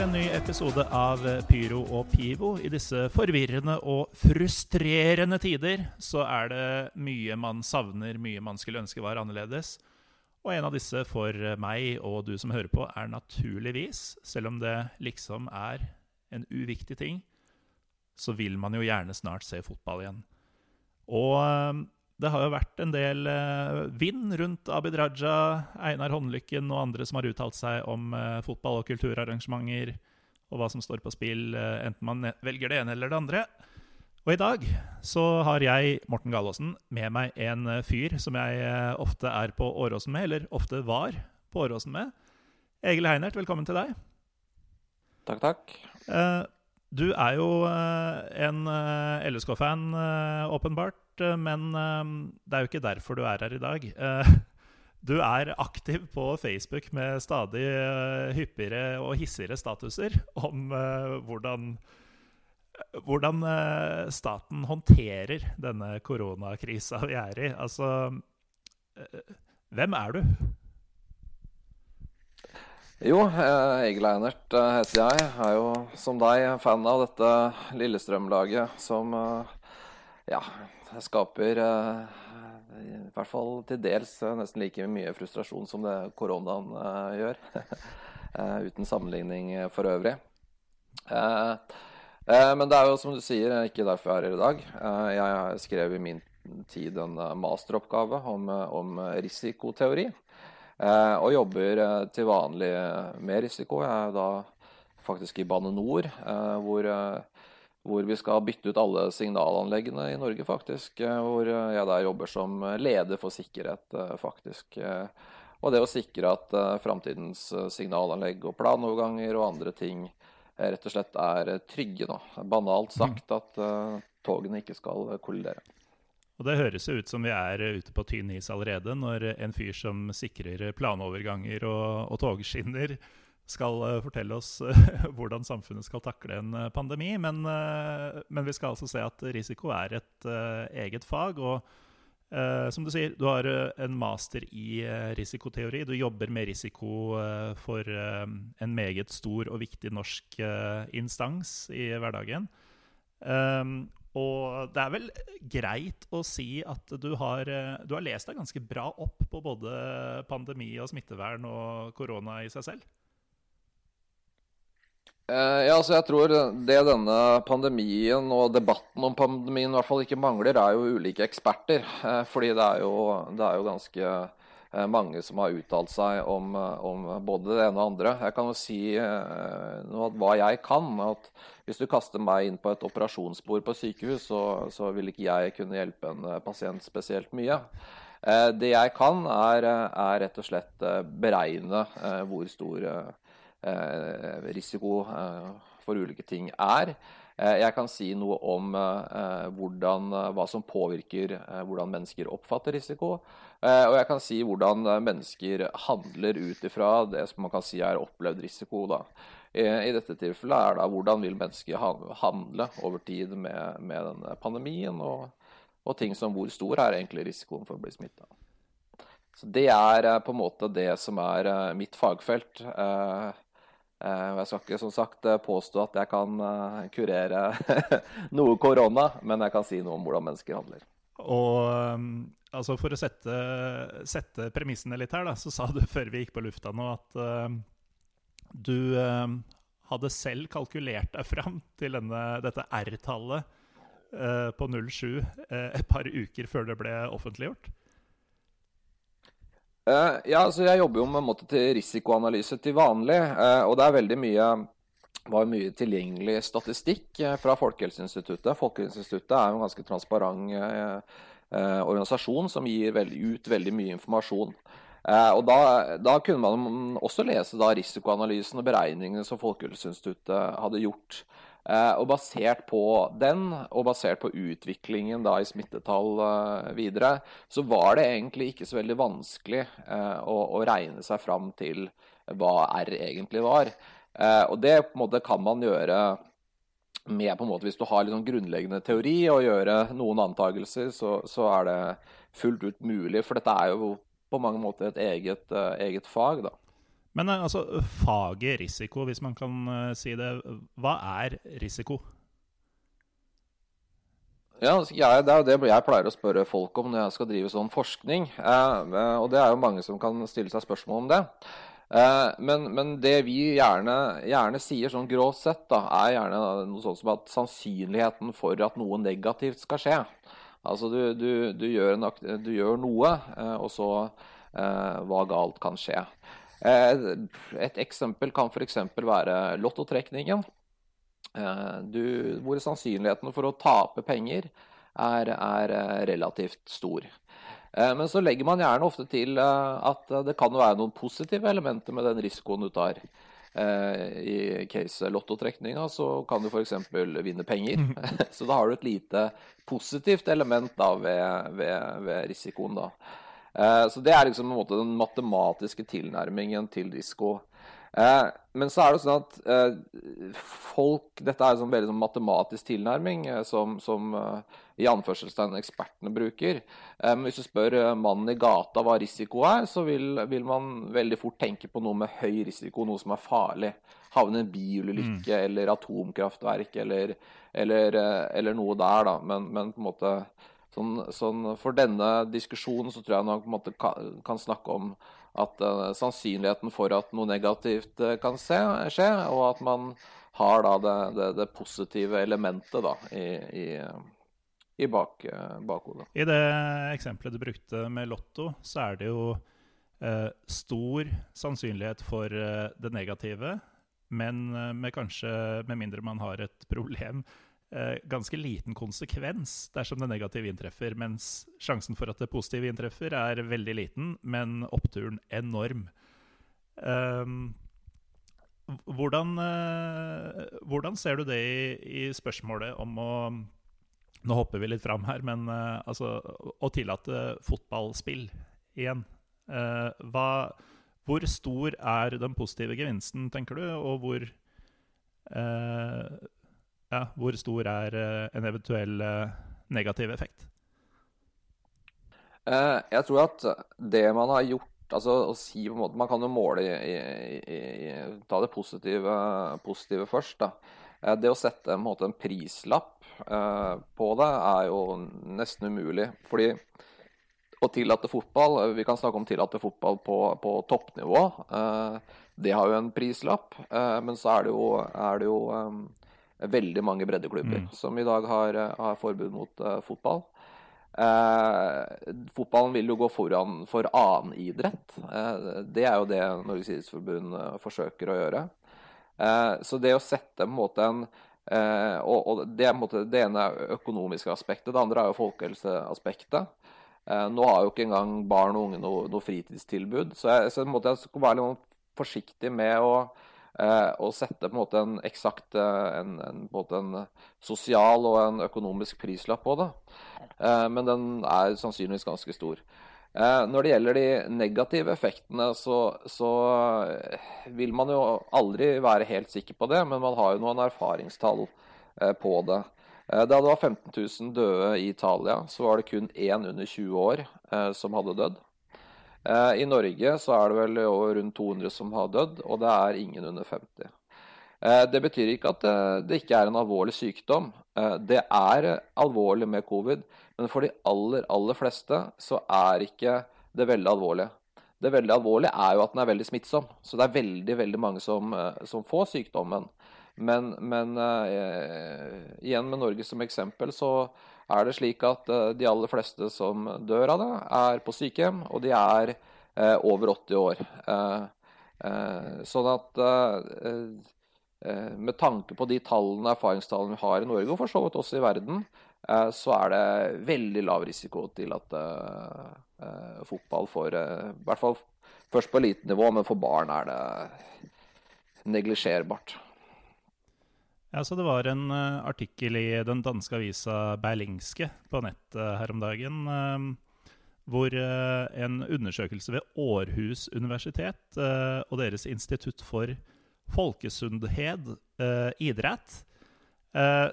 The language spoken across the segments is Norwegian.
en ny episode av Pyro og Pivo. I disse forvirrende og frustrerende tider så er det mye man savner, mye man skulle ønske var annerledes. Og en av disse for meg og du som hører på, er naturligvis, selv om det liksom er en uviktig ting, så vil man jo gjerne snart se fotball igjen. Og det har jo vært en del eh, vind rundt Abid Raja, Einar Håndlykken og andre som har uttalt seg om eh, fotball og kulturarrangementer og hva som står på spill, eh, enten man velger det ene eller det andre. Og i dag så har jeg, Morten Galaasen, med meg en fyr som jeg ofte er på Åråsen med, eller ofte var på Åråsen med. Egil Heinert, velkommen til deg. Takk, takk. Du er jo en LSK-fan, åpenbart, eh, men eh, det er jo ikke derfor du er her i dag. Eh, du er aktiv på Facebook med stadig hyppigere og hissigere statuser om hvordan, hvordan staten håndterer denne koronakrisa vi er i. Altså Hvem er du? Jo, Egil Einert heter jeg. Er jo som deg fan av dette Lillestrøm-laget som ja, skaper eh, i hvert fall til dels eh, nesten like mye frustrasjon som det koronaen eh, gjør. Uten sammenligning for øvrig. Men det er jo som du sier, ikke derfor jeg er her i dag. Jeg skrev i min tid en masteroppgave om, om risikoteori. Og jobber til vanlig med risiko. Jeg er da faktisk i Bane NOR, hvor, hvor vi skal bytte ut alle signalanleggene i Norge, faktisk. eh, hvor eh, jeg der jobber som leder for sikkerhet, eh, faktisk. Eh, og det å sikre at eh, framtidens eh, signalanlegg og planoverganger og andre ting eh, rett og slett er eh, trygge. Da. Banalt sagt at eh, togene ikke skal kollidere. Og det høres jo ut som vi er eh, ute på tynn is allerede, når en fyr som sikrer planoverganger og, og togskinner, skal eh, fortelle oss eh, hvordan samfunnet skal takle en eh, pandemi. Men, men vi skal altså se at risiko er et eget fag. Og som du sier, du har en master i risikoteori. Du jobber med risiko for en meget stor og viktig norsk instans i hverdagen. Um, og det er vel greit å si at du har, du har lest deg ganske bra opp på både pandemi og smittevern og korona i seg selv? Eh, ja, altså jeg tror det denne pandemien og debatten om pandemien i hvert fall ikke mangler, er jo ulike eksperter. Eh, fordi det er jo, det er jo ganske eh, mange som har uttalt seg om, om både det ene og andre. Jeg kan jo si noe hva jeg kan. at Hvis du kaster meg inn på et operasjonsbord på sykehus, så, så vil ikke jeg kunne hjelpe en pasient spesielt mye. Det jeg kan, er, er rett og slett beregne hvor stor risiko eh, for ulike ting er. Eh, Jeg kan si noe om eh, hvordan, eh, hva som påvirker eh, hvordan mennesker oppfatter risiko. Eh, Og jeg kan si hvordan eh, mennesker handler ut ifra det som man kan si er opplevd risiko. Da. Eh, I dette tilfellet er da hvordan vil mennesker han- handle over tid med, med denne pandemien, og, og ting som hvor stor er egentlig risikoen for å bli smitta. Det er eh, på en måte det som er eh, mitt fagfelt. Eh, eh, Jeg skal ikke som sagt eh, påstå at jeg kan eh, kurere noe korona, men jeg kan si noe om hvordan mennesker handler. Og um, altså for å sette, sette premissene litt her, da, så sa du før vi gikk på lufta nå at uh, du uh, hadde selv kalkulert deg fram til denne, dette R-tallet uh, på 07 uh, et par uker før det ble offentliggjort. Eh, ja, altså jeg jobber jo med måte til risikoanalyse til vanlig, Uh, og det er veldig mye var mye tilgjengelig statistikk eh, fra Folkehelseinstituttet. Folkehelseinstituttet er jo en ganske transparent organisasjon som gir veld, ut veldig mye informasjon. Og da, da kunne man også lese da risikoanalysen og beregningene som Folkehelseinstituttet hadde gjort. Eh, og basert på den, og basert på utviklingen da i smittetall eh, videre, så var det egentlig ikke så veldig vanskelig eh, å, å regne seg fram til hva R egentlig var. Og det på en måte kan man gjøre med på en måte, Hvis du har sånn grunnleggende teori og gjøre noen antakelser, så, så er det fullt ut mulig. For dette er jo på mange måter et eget, eget fag. da. Men altså, faget risiko, hvis man kan si det, hva er risiko? Ja, jeg, Det er jo det jeg pleier å spørre folk om når jeg skal drive sånn forskning. Eh, og det er jo mange som kan stille seg spørsmål om det. Eh, men, men, det vi gjerne, gjerne, sier sånn grovt sett, da, er gjerne noe sånt som at sannsynligheten for at noe negativt skal skje. Altså du, du, du, gjør, en, du gjør, noe, eh, og så eh, hva galt kan skje. Eh, et eksempel kan f.eks. være lottotrekningen. Eh, du, hvor sannsynligheten for å tape penger er, er eh, relativt stor. Men så legger man gjerne ofte til at det kan være noen positive elementer med den risikoen du tar. I case lottotrekninga så kan du f.eks. vinne penger. Mhm. Så da har du et lite positivt element ved, ved, ved risikoen. da. Så det er liksom den matematiske tilnærmingen til risiko. Eh, men så er det sånn at eh, folk Dette er en sånn veldig sånn matematisk tilnærming eh, som, som i anførselstegn ekspertene bruker. Men hvis du spør mannen i gata hva risiko er, så vil, vil, man veldig fort tenke på noe med høy risiko, noe som er farlig. Havne i en bilulykke mm. eller atomkraftverk eller, eller, eller, noe der, da. Men, men på en måte sånn, sånn, For denne diskusjonen så tror jeg man på en måte kan, kan snakke om at uh, sannsynligheten for at noe negativt uh, kan se, skje, og at man har da det, det, det positive elementet da, i, i, i bak, uh, bakhodet. I det eksempelet du brukte med Lotto, så er det jo stor sannsynlighet for det negative, men med kanskje, med mindre man har et problem, ganske liten konsekvens dersom det negative inntreffer, mens sjansen for at det positive inntreffer, er veldig liten, men oppturen enorm. Um, hvordan, uh, hvordan, ser du det i, i, spørsmålet om å Nå hopper vi litt fram her, men uh, altså, å tillate fotballspill igjen. Uh, hva, hvor stor er den positive gevinsten, tenker du, og hvor ja, hvor stor er eh, en eventuell eh, negativ effekt? Eh, jeg tror at det man har gjort altså å si på en måte, Man kan jo måle i, i, i, Ta det positive, positive først. da. Det å sette en, måte, en prislapp på det er jo nesten umulig. Fordi å tillate fotball Vi kan snakke om tillate fotball på, på toppnivå. Det har jo en prislapp. Men så er det jo, er det jo veldig mange breddeklubber mm. som i dag har, eh, har forbud mot uh, fotball. Eh, fotballen vil jo gå foran for annen idrett. Eh, det er jo det Norges idrettsforbund uh, forsøker å gjøre. Eh, så det å sette en måte en eh, og, og, det måte, det ene er økonomiske aspektet, det andre er jo folkehelseaspektet. nå har jo ikke engang barn og unge noe, noe fritidstilbud, så jeg, så en måte, jeg skal være litt forsiktig med å og sette på en måte en eksakt eh, en, en, en sosial og en økonomisk prislapp på det. Eh, men den er sannsynligvis ganske stor. Når det gjelder de negative effektene, så, så, vil man jo aldri være helt sikker på det, men man har jo noen erfaringstall på det. Da det var 15 000 døde i Italia, så var det kun én under 20 år som hadde dødd. Eh, I Norge så er det vel rundt 200 som har dødd, og det er ingen under 50. Eh, det betyr ikke at det ikke er en alvorlig sykdom. Eh, det er alvorlig med covid, men for de aller, aller fleste så er ikke det veldig alvorlige. Det veldig alvorlige er jo at den er veldig smittsom. Så det er veldig veldig mange som, som får sykdommen. Men, men uh, igjen med Norge som eksempel, så er det slik at uh, de aller fleste som dør av det, er på sykehjem, og de er uh, over 80 år. sånn at med tanke på de tallene, erfaringstallene vi har i Norge, og for så vidt også i verden, så er det veldig lav risiko til at fotball får I hvert fall først på elitenivå, men for barn er det neglisjerbart. Ja, så Det var en uh, artikkel i den danske avisa Berlingske på nettet uh, her om dagen, uh, hvor en undersøkelse ved Århus universitet og deres institutt for folkesundhed idrett,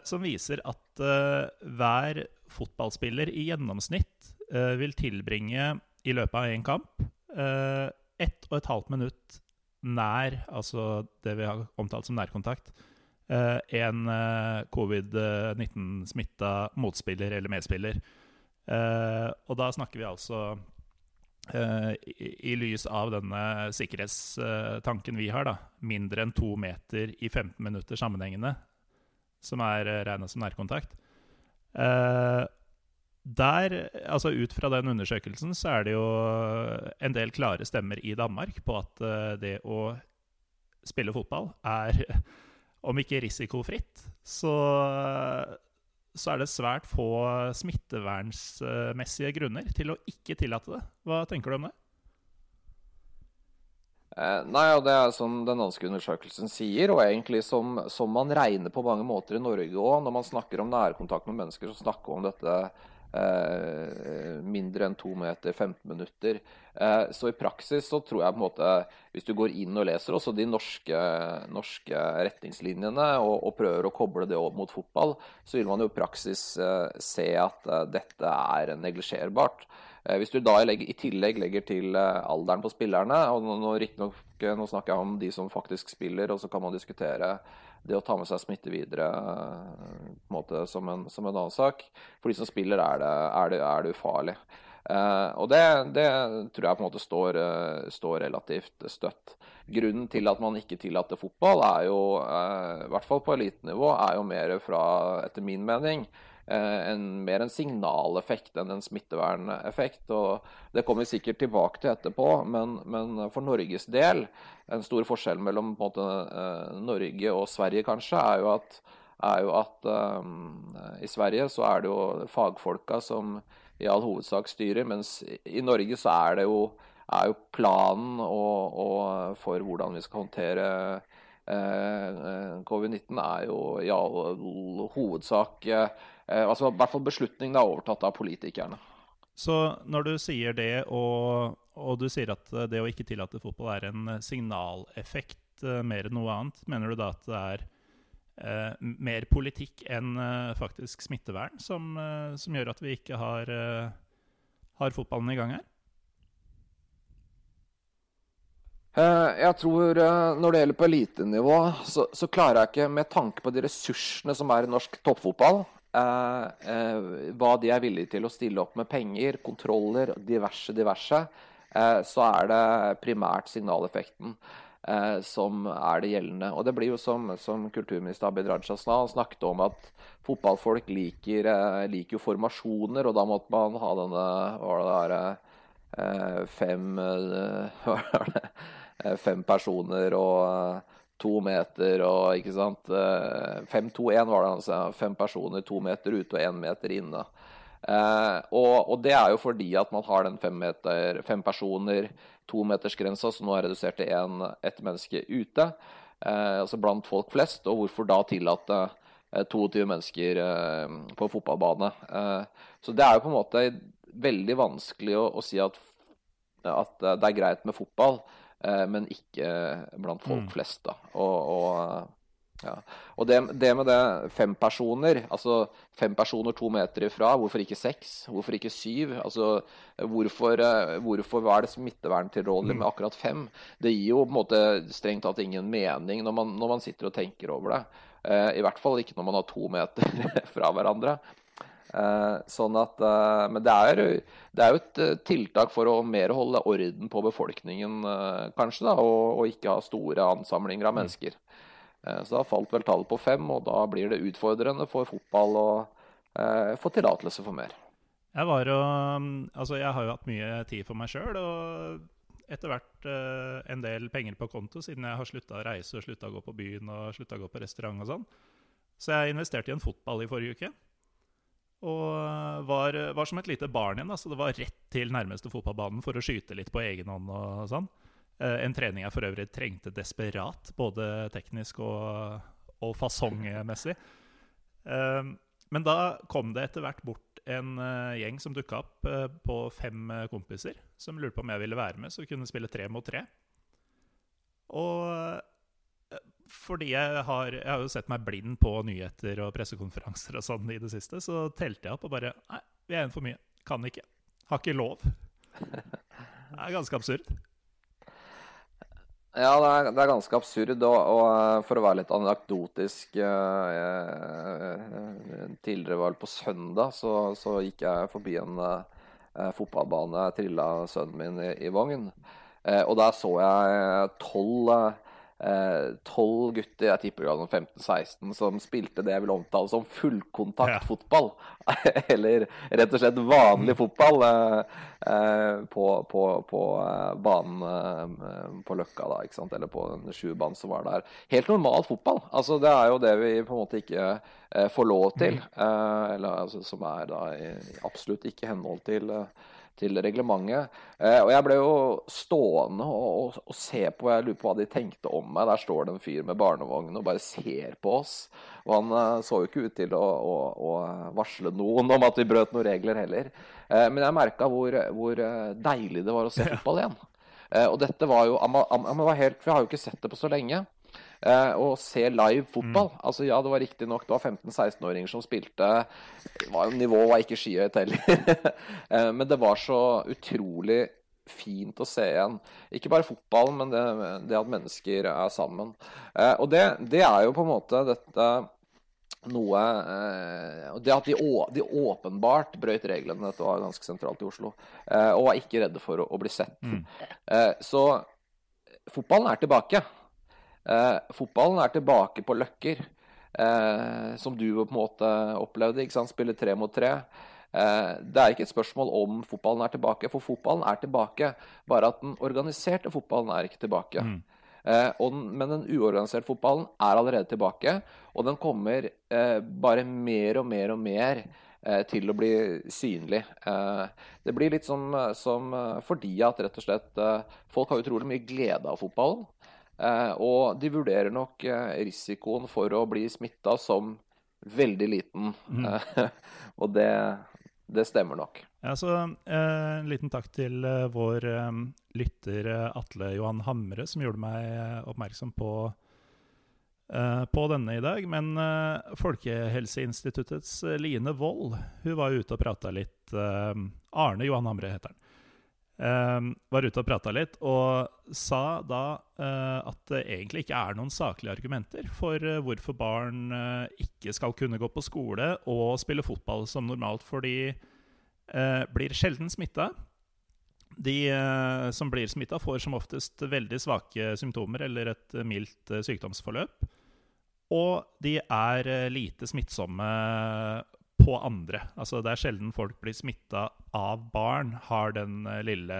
som viser at hver fotballspiller i gjennomsnitt vil tilbringe i løpet av én kamp ett og et halvt minutt nær, altså det vi har omtalt som nærkontakt, en eh, covid-19-smitta motspiller eller medspiller. Eh, og da snakker vi altså eh, i, i, lys av denne sikkerhetstanken vi har, da, mindre enn to meter i 15 minutter sammenhengende, som er regna som nærkontakt. Der, altså Ut fra den undersøkelsen så er det jo en del klare stemmer i Danmark på at det å spille fotball er, om ikke risikofritt, så, så er det svært få smittevernsmessige grunner til å ikke tillate det. Hva tenker du om det? Eh, nei, og Det er som den danske undersøkelsen sier, og egentlig som, som, man regner på mange måter i Norge òg. Når man snakker om nærkontakt med mennesker, så snakker man om dette eh, mindre enn to meter, 15 minutter. Eh, så i praksis så tror jeg på en måte, hvis du går inn og leser også de norske, norske retningslinjene og, og, prøver å koble det opp mot fotball, så vil man jo i praksis eh, se at eh, dette er neglisjerbart. Eh, hvis du da i tillegg legger til eh, alderen på spillerne og nå, nå, nok, nå snakker jeg om de som faktisk spiller, og så kan man diskutere det å ta med seg smitte videre på en måte som en, som en annen sak. For de som spiller, er det, er det, er det ufarlig. Uh, og det, det, tror jeg på en måte står, uh, står, relativt støtt. Grunnen til at man ikke tillater fotball, er jo, uh, i hvert fall på elitenivå, er jo mer fra, etter min mening, en, mer en signaleffekt enn en smitteverneffekt. og Det kommer vi sikkert tilbake til etterpå, men, men for Norges del, en stor forskjell mellom måte, eh, Norge og Sverige kanskje, er jo at, er jo at um, i Sverige så er det jo fagfolka som i all hovedsak styrer, mens i Norge så er det jo, er jo planen og, og for hvordan vi skal håndtere eh, covid-19 er jo i all hovedsak Eh, altså, I hvert fall beslutningen er overtatt av politikerne. Så når du sier det, og, og, du sier at det å ikke tillate fotball er en signaleffekt uh, mer enn noe annet, mener du da at det er eh, mer politikk enn eh, faktisk smittevern som, som, gjør at vi ikke har, har fotballen i gang her? Jeg tror Når det gjelder på elitenivå, så, så, klarer jeg ikke, med tanke på de ressursene som er i norsk toppfotball, Eh, eh, hva de er villige til å stille opp med penger, kontroller, diverse, diverse, eh, så er det primært signaleffekten som er det gjeldende. Og det blir jo som, som kulturminister Abid Raja snakket om at fotballfolk liker, liker, jo formasjoner, og da måtte man ha denne hva det der, fem, fem personer og to meter og ikke sant 5-2-1 var det, altså. Fem personer, to meter ute og én meter inne. Eh, og, og, det er jo fordi at man har den fem, meter, fem personer, tometersgrensa, som nå er redusert til én, ett menneske ute. Eh, altså blant folk flest. Og hvorfor da tillate eh, 22 mennesker eh, på fotballbane? Eh, så det er jo på en måte veldig vanskelig å, å si at, at det er greit med fotball. Eh, men ikke blant folk mm. flest. da. Og, og, ja. og det, det, med det fem personer, altså fem personer to meter ifra, hvorfor ikke seks? Hvorfor ikke syv? Altså, hvorfor, eh, hvorfor hva er det smitteverntilrådelig mm. med akkurat fem? Det gir jo på en måte strengt tatt ingen mening når man, når man sitter og tenker over det. Eh, I hvert fall ikke når man har to meter fra hverandre. Eh, sånn at, eh, men det er, det er, jo et eh, tiltak for å mer holde orden på befolkningen, kanskje, da, og, og, ikke ha store ansamlinger av mm. mennesker. Så da falt vel tallet på fem, og da blir det utfordrende for fotball å få tillatelse for mer. Jeg, var og, altså jeg har jo hatt mye tid for meg sjøl, og etter hvert en del penger på konto siden jeg har slutta å reise og slutta å gå på byen og slutta å gå på restaurant og sånn. Så jeg investerte i en fotball i forrige uke. Og var, var, som et lite barn igjen. Så det var rett til nærmeste fotballbanen for å skyte litt på egen hånd. og sånn. Eh, en trening jeg for øvrig trengte desperat, både teknisk og, og fasongmessig. Eh, men da kom det etter hvert bort en eh, gjeng som dukka opp på fem kompiser, som lurte på om jeg ville være med, så vi kunne spille tre mot tre. Og fordi jeg har, jeg har, jo sett meg blind på nyheter og pressekonferanser og sånn i det siste, så telte jeg opp og bare Nei, vi er en for mye. Kan ikke. Har ikke lov. Det er ganske absurd. Ja, det er, det er, ganske absurd. Og, og, eh, for å være litt anekdotisk eh, Tidligere var det på søndag, så, så gikk jeg forbi en eh, fotballbane. Jeg trilla sønnen min i, i vogn. Eh, og der så jeg tolv Eh, tolv gutter, jeg tipper det var 15-16, som spilte det jeg vil omtale som fullkontaktfotball. Ja. Eller rett og slett vanlig mm. fotball eh, eh, på, på, på banen på Løkka, da, ikke sant? eller på den sjubanen som var der. Helt normal fotball. Altså, det er jo det vi på en måte ikke får lov til. Mm. eller altså, som er da absolutt ikke henhold til til reglementet. Eh, og jeg ble jo stående og, og, og, se på, jeg lurer på hva de tenkte om meg. Der står det en fyr med barnevogn og bare ser på oss. Og han eh, så jo ikke ut til å, å, å, varsle noen om at vi brøt noen regler heller. Eh, men jeg merka hvor, hvor, deilig det var å se fotball igjen. Eh, og dette var jo am, am, am, var helt, jeg har jo ikke sett det på så lenge. Eh, og se live fotball. Mm. Altså Ja, det var riktignok det var 15-16-åringer som spilte. Var, nivået var ikke skyhøyt heller. eh, men det var så utrolig fint å se igjen. Ikke bare fotballen, men det, det at mennesker er sammen. Eh, og det, det, er jo på en måte dette noe eh, Det at de, å, de, åpenbart brøyt reglene, dette var ganske sentralt i Oslo, eh, og var ikke redde for å, å bli sett. Mm. Eh, så fotballen er tilbake. Eh, fotballen er tilbake på løkker, eh, som du på en måte opplevde. ikke sant? Spille tre mot tre. Eh, det er ikke et spørsmål om fotballen er tilbake, for fotballen er tilbake. Bare at den organiserte fotballen er ikke tilbake. Mm. Eh, den, men den uorganiserte fotballen er allerede tilbake, og den kommer eh, bare mer og mer og mer eh, til å bli synlig. det blir litt som, som fordi at rett og slett folk har utrolig mye glede av fotballen. Eh, og de vurderer nok eh, risikoen for å bli smitta som veldig liten. Mm. og det, det, stemmer nok. Ja, så eh, En liten takk til eh, vår eh, lytter Atle Johan Hamre, som gjorde meg oppmerksom på, eh, på denne i dag. Men Folkehelseinstituttets Line Wold hun var ute og prata litt. Arne Johan Hamre heter han. Uh, var ute og prata litt, og sa da uh, at det egentlig ikke er noen saklige argumenter for uh, hvorfor barn ikke skal kunne gå på skole og spille fotball som normalt, for de blir sjelden smitta. De som blir smitta, får som oftest veldig svake symptomer eller et mildt sykdomsforløp. Og de er lite smittsomme på andre. Altså, det er sjelden folk blir smitta av barn, har den uh, lille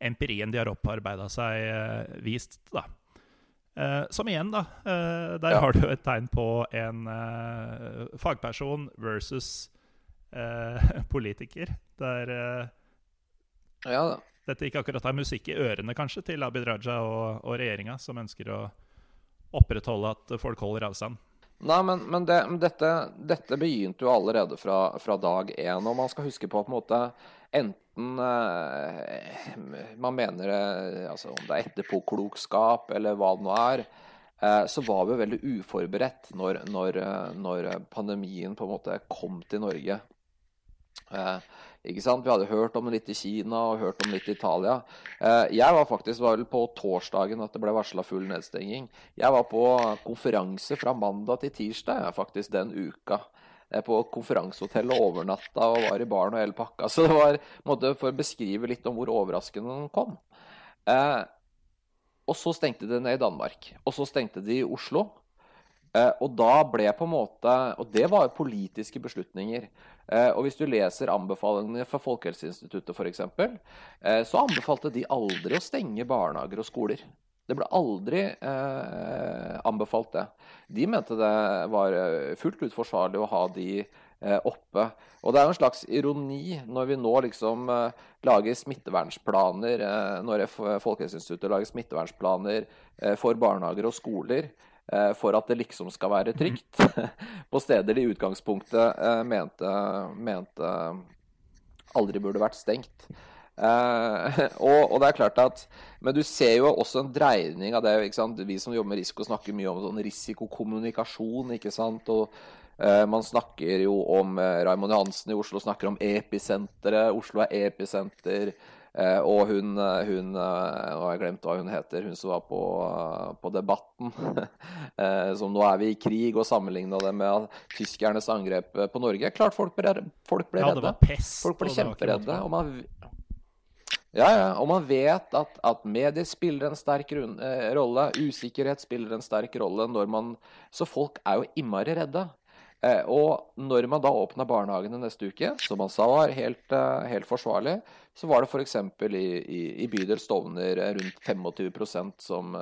empirien de har opparbeida seg, uh, vist. da. Uh, som igjen, da. der ja. har du et tegn på en fagperson versus politiker. Der ja, dette ikke akkurat er musikk i ørene, kanskje, til Abid Raja og, og regjeringa, som ønsker å opprettholde at folk holder avstand. Nei, men, men, det, dette, dette, begynte jo allerede fra, fra dag én. Og man skal huske på på en måte enten eh, man mener det altså Om det er etterpåklokskap eller hva det nå er, eh, så var vi veldig uforberedt når, når, når, pandemien på en måte kom til Norge. Eh, ikke sant? Vi hadde hørt om det litt i Kina og hørt om litt i Italia. Eh, jeg var faktisk var vel på torsdagen at det ble varsla full nedstenging. Jeg var på konferanse fra mandag til tirsdag faktisk den uka. På konferansehotellet overnatta og var i baren og hele pakka. Så det var måte, for å beskrive litt om hvor overraskende den kom. Eh, og så stengte det ned i Danmark. Og så stengte de i Oslo. Eh, og da ble på en måte Og det var politiske beslutninger. Eh, og hvis du leser anbefalingene fra Folkehelseinstituttet f.eks., eh, så anbefalte de aldri å stenge barnehager og skoler. Det ble aldri eh, anbefalt, det. De mente det var fullt ut forsvarlig å ha de oppe. Og det er jo en slags ironi når vi nå liksom lager smittevernsplaner, når Folkehelseinstituttet lager smittevernsplaner for barnehager og skoler. Eh, for at det liksom skal være trygt på steder de i utgangspunktet eh, mente, mente aldri burde vært stengt. Eh, og, og, det er klart at Men du ser jo også en dreining av det. Vi som jobber med risiko, snakker mye om sånn risikokommunikasjon. ikke sant? Og man snakker jo om Raymond Johansen i Oslo snakker om episenteret. Oslo er episenter. Eh, og hun, hun Nå har jeg glemt hva hun heter, hun som var på, på Debatten. som nå er vi i krig, og sammenligna det med tyskernes angrep på Norge. Klart folk ble, folk ble redde. Ja, det var pest. Folk ble kjemperedde. Og man, ja, ja, og man vet at, at medier spiller en sterk eh, rolle. Usikkerhet spiller en sterk rolle. når man, Så folk er jo innmari redde. Eh, og når man da åpna barnehagene neste uke, som man sa var helt, eh, helt forsvarlig, så var det f.eks. I, i, i bydel Stovner rundt 25% som,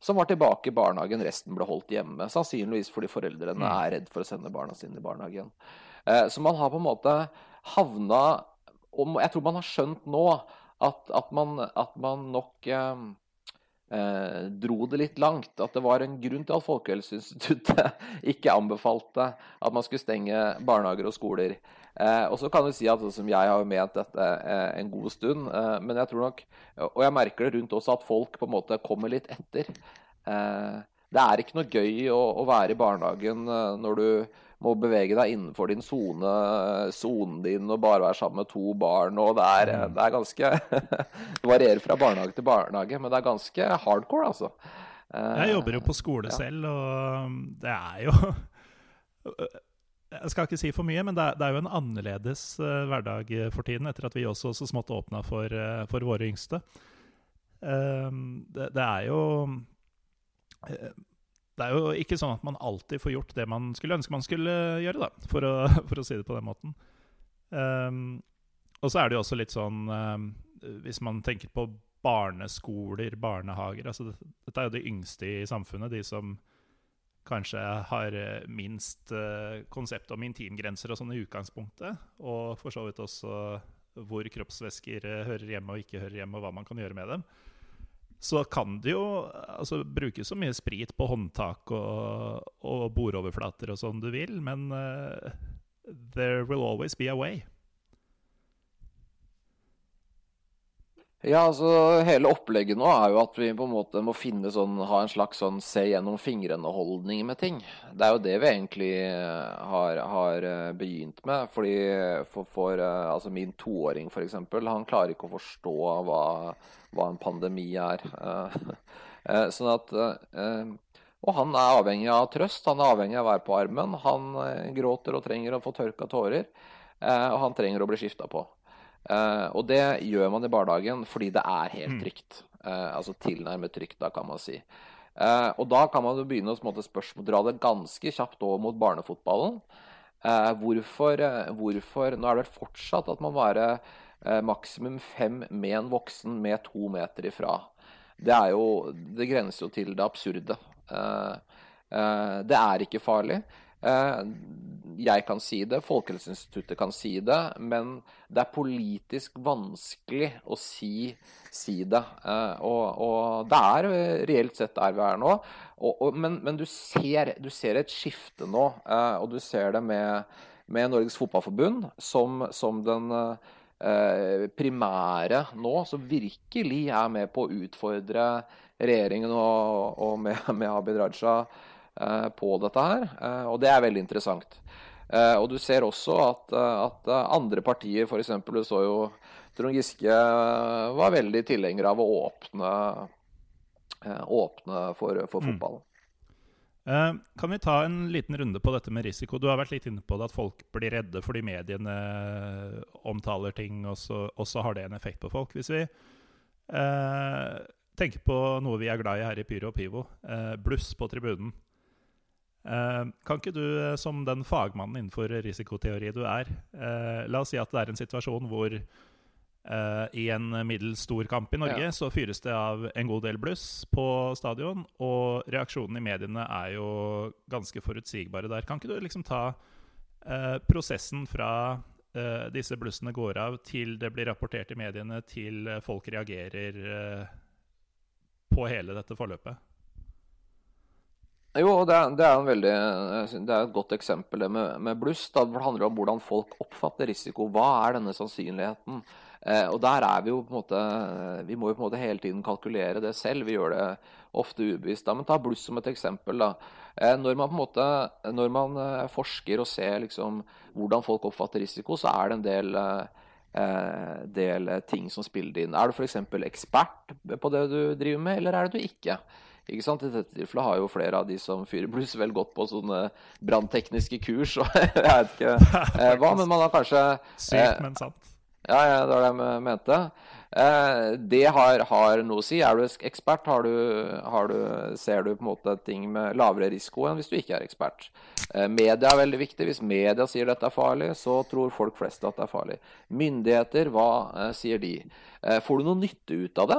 som var tilbake i barnehagen. Resten ble holdt hjemme. Sannsynligvis fordi foreldrene mm. er redd for å sende barna sine i barnehagen. Eh, så man har på en måte havna Jeg tror man har skjønt nå at, at, man, at man, nok eh, eh, dro det litt langt. At det var en grunn til at Folkehelseinstituttet ikke anbefalte at man skulle stenge barnehager og skoler. Eh, og så kan du si at som jeg har jo ment dette eh, en god stund, eh, men jeg tror nok Og jeg merker det rundt også at folk på en måte kommer litt etter. Eh, det er ikke noe gøy å, å være i barnehagen når du må bevege deg innenfor din sone, sonen din og bare være sammen med to barn. og Det er, mm. det er ganske Det varierer fra barnehage til barnehage, men det er ganske hardcore, altså. Jeg jobber jo på skole ja. selv, og det er jo Jeg skal ikke si for mye, men det er, det er jo en annerledes uh, hverdag for tiden, etter at vi også så smått åpna for, uh, for, våre yngste. Uh, det, det, er jo det er jo ikke sånn at man alltid får gjort det man skulle ønske man skulle gjøre, da, for å, for å si det på den måten. Um, og så er det jo også litt sånn um, Hvis man tenker på barneskoler, barnehager altså det, Dette er jo de yngste i samfunnet, de som kanskje har eh, minst uh, konsept om intimgrenser og sånn i utgangspunktet. Og for så vidt også hvor kroppsvæsker uh, hører hjemme og ikke hører hjemme, og hva man kan gjøre med dem så kan det jo altså, bruke så mye sprit på håndtak og, og bordoverflater og sånn du vil, men uh, there will always be a way. Ja, altså Hele opplegget nå er jo at vi på en måte må finne sånn, ha en slags sånn se gjennom fingrene-holdning med ting. Det er jo det vi egentlig eh, har, har eh, begynt med. fordi For, for altså min toåring f.eks., han klarer ikke å forstå hva hva en pandemi er. Eh, eh, sånn at eh, og han er avhengig av trøst, han er avhengig av å være på armen. Han gråter og trenger å få tørka tårer, og han trenger å bli skifta på. Og det gjør man i barnehagen fordi det er helt trygt. trygt. Altså tilnærmet trygt, da, kan man si. Og da kan man jo begynne å spørsmål, dra det ganske kjapt over mot barnefotballen. Hvorfor, hvorfor Nå er det vel fortsatt at man bare eh, maksimum fem med en voksen med to meter ifra. Det, er jo, det grenser jo til det absurde. Det er ikke farlig. Eh, jeg kan si det, Folkehelseinstituttet kan si det, men det er politisk vanskelig å si, si det. Eh, og, og, det er reelt sett der vi er nå. Og, og, men, men du, ser, du, ser, et skifte nå, eh, og du ser det med, med Norges Fotballforbund som, som den Eh, primære nå, som virkelig er med på å utfordre regjeringen og, og med, med, Abid Raja eh, på dette her. Eh, og det er veldig interessant. og du ser også at, at andre partier, f.eks. du så jo Trond Giske var veldig tilhenger av å åpne, åpne for, for fotballen. Mm. kan vi ta en liten runde på dette med risiko? Du har vært litt inne på det at folk blir redde fordi mediene omtaler ting, og så, og så har det en effekt på folk. Hvis vi eh, tenker på noe vi er glad i her i Pyro og Pivo, eh, bluss på tribunen. Kan ikke du, som den fagmannen innenfor risikoteori du er, la oss si at det er en situasjon hvor I en middels stor kamp i Norge ja. så fyres det av en god del bluss på stadion. Og reaksjonene i mediene er jo ganske forutsigbare der. Kan ikke du liksom ta prosessen fra disse blussene går av, til det blir rapportert i mediene, til folk reagerer på hele dette forløpet? Jo, det er, det er, veldig, det er et godt eksempel det med, med bluss. Da. Det handler om hvordan folk oppfatter risiko. Hva er denne sannsynligheten? Eh, og der er vi jo på en måte Vi må jo på en måte hele tiden kalkulere det selv. Vi gjør det ofte ubevisst. Men ta bluss som et eksempel. da. Eh, når man på en måte, når man eh, forsker og ser liksom hvordan folk oppfatter risiko, så er det en del eh, del ting som spiller inn. Er du f.eks. ekspert på det du driver med, eller er det du ikke? Ikke sant? I dette tilfellet har jo flere av de som fyrer bluss, vel gått på sånne branntekniske kurs og jeg vet ikke eh, hva, men man har kanskje Sykt, men sant. Ja, ja, det var det jeg mente. Eh, det har, har, noe å si. Er du ekspert, har du, har du, ser du på en måte ting med lavere risiko enn hvis du ikke er ekspert. Eh, media er veldig viktig. Hvis media sier dette er farlig, så tror folk flest at det er farlig. Myndigheter, hva eh, sier de? får du noe nytte ut av det?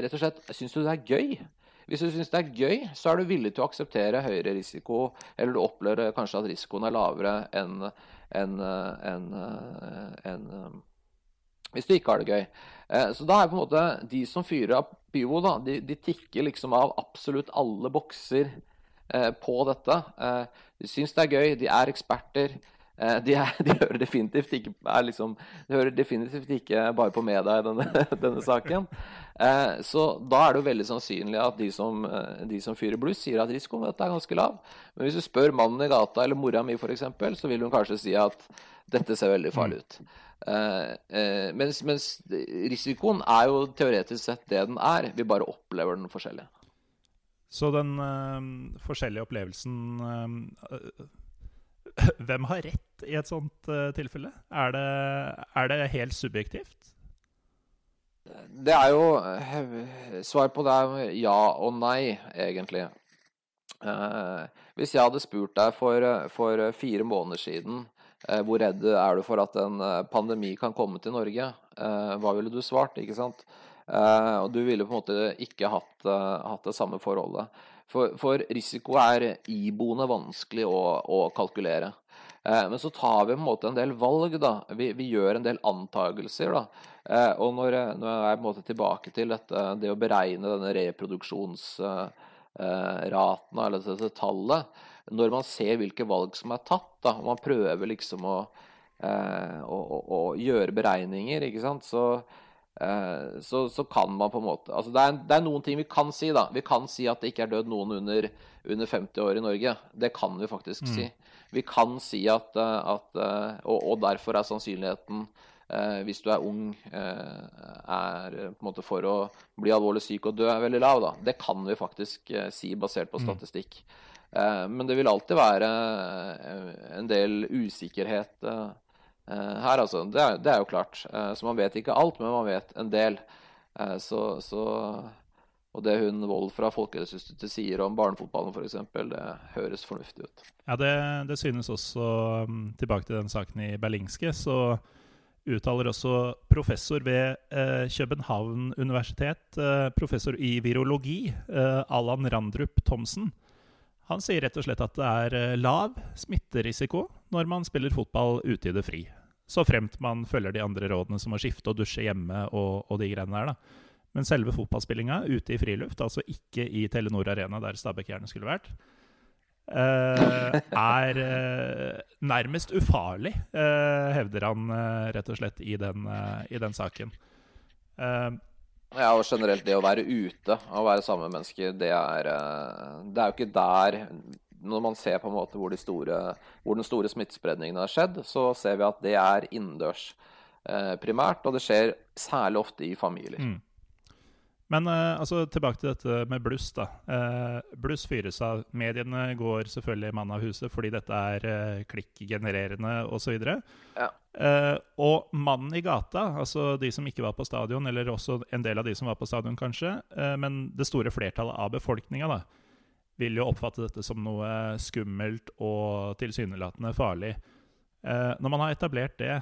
rett og slett, syns du det er gøy? Hvis du syns det er gøy, så er du villig til å akseptere høyere risiko, eller du opplever kanskje at risikoen er lavere enn en, en, en, hvis du ikke har det gøy. Eh, så da er på en måte de som fyrer av Pivo, da, de, de tikker liksom av absolutt alle bokser eh, på dette. Eh, de syns det er gøy, de er eksperter. De, er, de, hører definitivt ikke, liksom, de hører definitivt ikke bare på media i denne, denne saken. så da er det jo veldig sannsynlig at de som, de som fyrer bluss, sier at risikoen ved dette er ganske lav. Men hvis du spør mannen i gata eller mora mi f.eks., så vil hun kanskje si at dette ser veldig farlig ut. Eh, eh, mens, mens, risikoen er jo teoretisk sett det den er, vi bare opplever den forskjellig. Så den øh, forskjellige opplevelsen uh, Hvem har rett i et sånt uh, tilfelle? Er det, er det, helt subjektivt? Det er jo Svar på det er ja og nei, egentlig. hvis jeg hadde spurt deg for, for fire måneder siden Eh, hvor redd er du for at en eh, pandemi kan komme til Norge? Eh, hva ville du svart? ikke sant? Og du ville på en måte ikke hatt, hatt det samme forholdet. For, for, risiko er iboende vanskelig å, å kalkulere. Men så tar vi på en måte en del valg. da. Vi, vi gjør en del antagelser. da. Og når, når jeg er på en måte tilbake til dette, det å beregne denne reproduksjonsraten, eller dette tallet, når man ser hvilke valg som er tatt, da, og man prøver liksom å, eh, å, å, gjøre beregninger, ikke sant, så, eh, så, så, kan man på en måte altså det er, det, er, noen ting vi kan si, da. Vi kan si at det ikke er dødd noen under, under 50 år i Norge. Det kan vi faktisk mm. si. Vi kan si at, eh, at eh, og, og, derfor er sannsynligheten eh, hvis du er ung, eh, er på en måte for å bli alvorlig syk og dø, er veldig lav. da. Det kan vi faktisk si basert på mm. statistikk. Mm. Eh, men det vil alltid være eh, en del usikkerhet eh, her, altså. Det er, det er, jo klart. Så man vet ikke alt, men man vet en del. Så, så og det hun Wold fra Folkehelseinstituttet sier om barnefotballen f.eks., det høres fornuftig ut. Ja, det, det, synes også mm, Tilbake til den saken i Berlingske, så uttaler også professor ved eh, København universitet, eh, professor i virologi, eh, Allan Randrup Thomsen, han sier rett og slett at det er eh, lav smitterisiko når man spiller fotball ute i det fri. Så fremt man følger de andre rådene som å skifte og dusje hjemme og, og de greiene der. da. Men selve fotballspillinga ute i friluft, altså ikke i Telenor Arena der Stabæk gjerne skulle vært, eh, er eh, nærmest ufarlig, hevder han rett og slett i den, i den saken. Ja, og generelt det å være ute og være sammen med mennesker, det er, eh, det er jo ikke der Når man ser på en måte hvor, de store, hvor den store smittespredningen har skjedd, så ser vi at det er innendørs eh, primært, og det skjer særlig ofte i familier. Mm. Men uh, altså, tilbake til dette med bluss. da. Uh, bluss fyres av. Mediene går selvfølgelig mann av huset fordi dette er uh, klikkgenererende osv. Ja. Uh, og mannen i gata, altså de som ikke var på stadion, eller også en del av de som var på stadion, kanskje, men det store flertallet av befolkninga vil jo oppfatte dette som noe skummelt og tilsynelatende farlig. når man har etablert det,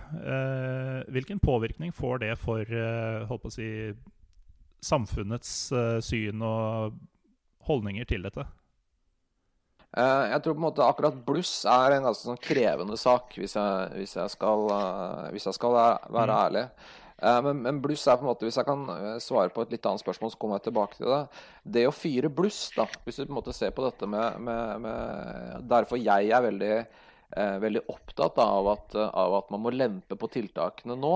hvilken påvirkning får det for å si, samfunnets uh, syn og holdninger til dette? Uh, jeg tror på en måte akkurat bluss er en ganske sånn krevende sak, hvis jeg, hvis jeg skal, uh, hvis jeg skal være mm. ærlig. Men, men, bluss er på en måte, Hvis jeg kan svare på et litt annet spørsmål, så kommer jeg tilbake til det. Det å fyre bluss, da, hvis du på en måte ser på dette med, med, med Derfor jeg er veldig, veldig opptatt av at, av at man må lempe på tiltakene nå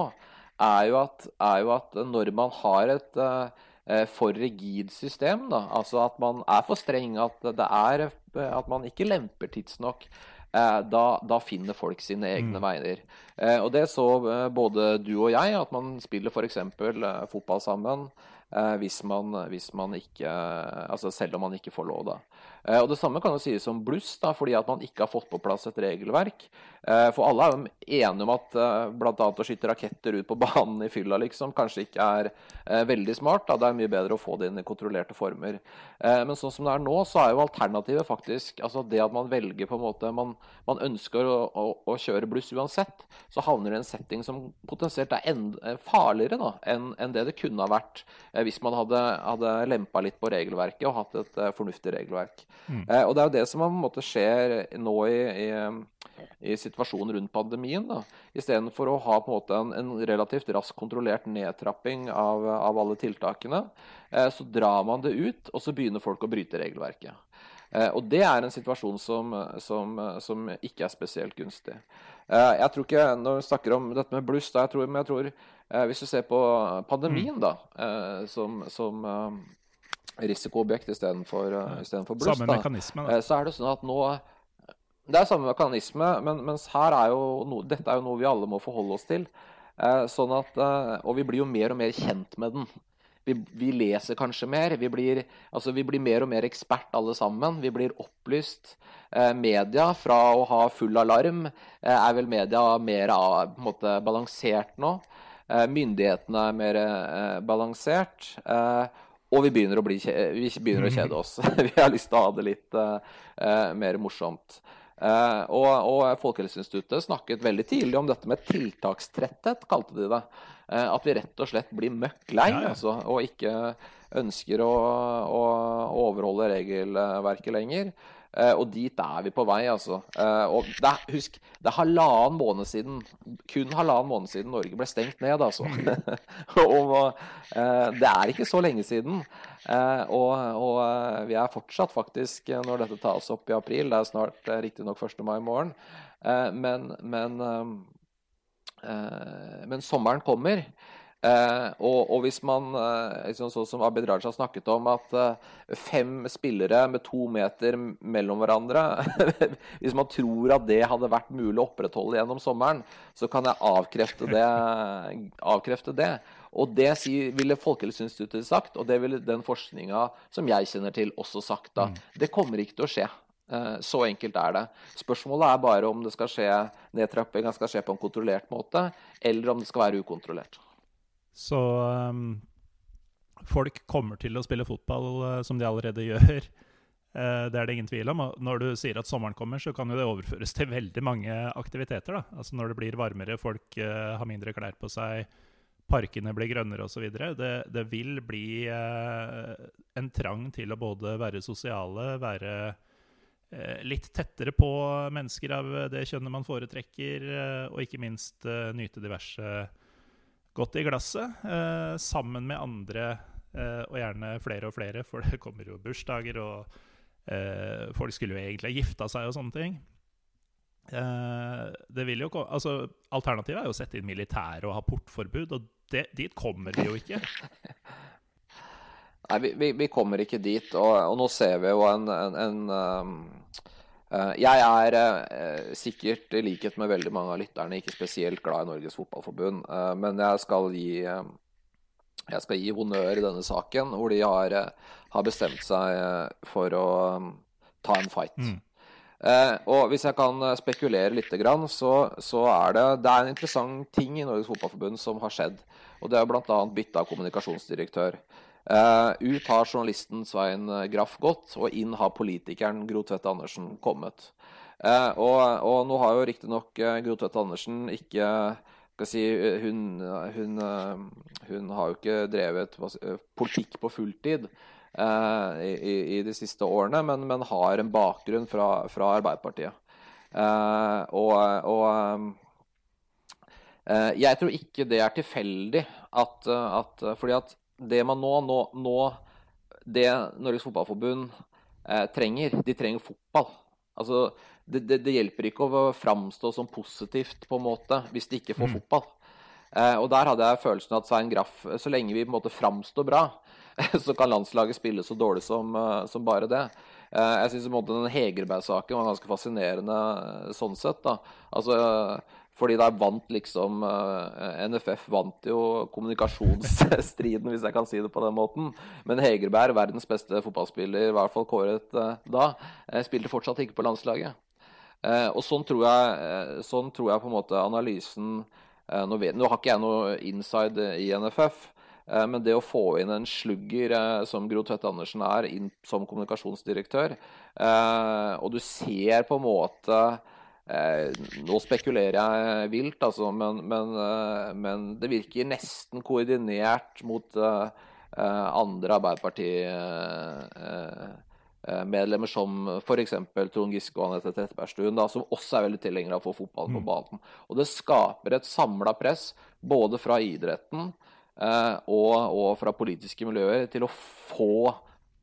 er jo at, er jo at når man har et uh, for rigid system, da, altså at man er for streng, at, det er, at man ikke lemper tidsnok, da, da, finner folk sine egne mm. veier. og det så både du og jeg, at man spiller f.eks. fotball sammen. Eh, hvis man, hvis man, ikke Altså selv om man ikke får lov, da. Eh, og Det samme kan jo sies om bluss, da, fordi at man ikke har fått på plass et regelverk. Eh, for alle er jo enige om at bl.a. å skyte raketter ut på banen i fylla liksom, kanskje ikke er veldig smart. Da. Det er mye bedre å få det inn i kontrollerte former. Men sånn som det er nå, så er jo alternativet faktisk altså det at man velger på en måte Man, man ønsker å, å, å, kjøre bluss uansett. Så havner det i en setting som potensielt er enda farligere da, enn en det det kunne ha vært hvis man hadde, hadde lempa litt på regelverket og hatt et fornuftig regelverk. Mm. Eh, og Det er jo det som på en måte skjer nå i, i, i situasjonen rundt pandemien. da. Istedenfor å ha på en måte en, en relativt raskt kontrollert nedtrapping av, av alle tiltakene, eh, så drar man det ut, og så begynner folk å bryte regelverket. og Det er en situasjon som, som, som ikke er spesielt gunstig. jeg tror ikke, Når vi snakker om dette med bluss, da, jeg tror, men jeg tror Eh, hvis du ser på pandemien, mm. da, eh, som, som eh, risikoobjekt istedenfor uh, bluss, samme mekanisme, da. så er det sånn at nå Det er samme mekanisme, men, mens her er jo no, dette er jo noe vi alle må forholde oss til. sånn at, og vi blir jo mer og mer kjent med den. Vi, vi, leser kanskje mer. Vi blir, altså vi blir, mer og mer ekspert alle sammen. Vi blir opplyst. Eh, media, fra å ha full alarm, eh, er vel media mer av, måte, balansert nå. Eh, myndighetene er mer eh, balansert. Eh, og vi begynner, bli, vi begynner, å kjede oss. vi har lyst til å ha det litt mer morsomt. Uh, og, og, Folkehelseinstituttet snakket veldig tidlig om dette med tiltakstretthet, kalte de det. Uh, at vi rett og slett blir møkk lei ja, ja. altså, og ikke ønsker å, å, å overholde regelverket lenger. Uh, og dit er vi på vei, altså. Uh, og det er, husk, det er halvannen måned siden, kun halvannen måned siden Norge ble stengt ned, altså. og uh, det er ikke så lenge siden. og, og vi er fortsatt faktisk, når dette tas opp i april, det er snart uh, riktignok 1. mai i morgen, men, men, men sommeren kommer. Eh, og, og, hvis man, eh, sånn som Abid Raja snakket om, at eh, fem spillere med to meter mellom hverandre Hvis man tror at det hadde vært mulig å opprettholde gjennom sommeren, så kan jeg avkrefte det. Avkrefte det. Og det ville Folkehelseinstituttet sagt, og det ville den forskninga som jeg kjenner til, også sagt. da. Mm. Det kommer ikke til å skje. Eh, så enkelt er det. Spørsmålet er bare om det skal skje nedtrappinga skal skje på en kontrollert måte, eller om det skal være ukontrollert. Så um, folk kommer til å spille fotball uh, som de allerede gjør. Uh, det er det ingen tvil om. Og når du sier at sommeren kommer, så kan jo det overføres til veldig mange aktiviteter. da. Altså Når det blir varmere, folk uh, har mindre klær på seg, parkene blir grønnere osv. Det, det vil bli en trang til å både være sosiale, være litt tettere på mennesker av det kjønnet man foretrekker, og ikke minst nyte diverse godt i glasset eh, sammen med andre, eh, og gjerne flere og flere, for det kommer jo bursdager, og eh, folk skulle jo egentlig ha gifta seg og sånne ting. Eh, det vil jo altså, Alternativet er jo å sette inn militæret og ha portforbud, og det, dit kommer vi jo ikke. Nei, vi, vi, vi, kommer ikke dit. Og, og, nå ser vi jo en, en, en um jeg er eh, sikkert, i likhet med veldig mange av lytterne, ikke spesielt glad i Norges Fotballforbund. Eh, men jeg skal gi, jeg skal gi honnør i denne saken, hvor de har, har bestemt seg for å ta en fight. Mm. og hvis jeg kan spekulere litt, så, så, er det, det er en interessant ting i Norges Fotballforbund som har skjedd. Og det er bl.a. bytte av kommunikasjonsdirektør. Uh, ut har journalisten Svein Graff gått, og inn har politikeren Gro Tvedt Andersen kommet. Uh, og, og, nå har jo riktignok Gro Tvedt Andersen ikke si, hun, hun, hun, har jo ikke drevet politikk på fulltid i, i, de siste årene, men, men har en bakgrunn fra, fra Arbeiderpartiet. og, og jeg tror ikke det er tilfeldig at, at fordi at det man nå, nå, nå Det Norges Fotballforbund eh, trenger, de trenger fotball. Altså, det, det, det, hjelper ikke å framstå som positivt på en måte hvis de ikke får mm. fotball. Eh, og der hadde jeg følelsen at Svein Graff Så lenge vi på en måte framstår bra, så kan landslaget spille så dårlig som, uh, som bare det. Jeg syns den Hegerberg-saken var ganske fascinerende sånn sett. da. Altså, fordi der vant liksom NFF vant jo kommunikasjonsstriden, hvis jeg kan si det på den måten. Men Hegerberg, verdens beste fotballspiller, i hvert fall kåret da, spilte fortsatt ikke på landslaget. Og sånn tror jeg, sånn tror jeg på en måte analysen nå, vet, nå har ikke jeg noe inside i NFF, Eh, men det å få inn en slugger eh, som Gro Tvedt Andersen er, inn som kommunikasjonsdirektør, eh, og du ser på en måte Nå spekulerer jeg vilt, altså, men, men, men det virker nesten koordinert mot andre Arbeiderparti medlemmer som f.eks. Trond Giske og Anette Trettebergstuen, som også er veldig tilhengere av å få fotball på mm. banen. Og det skaper et samla press både fra idretten Eh, og, og, fra politiske miljøer til å få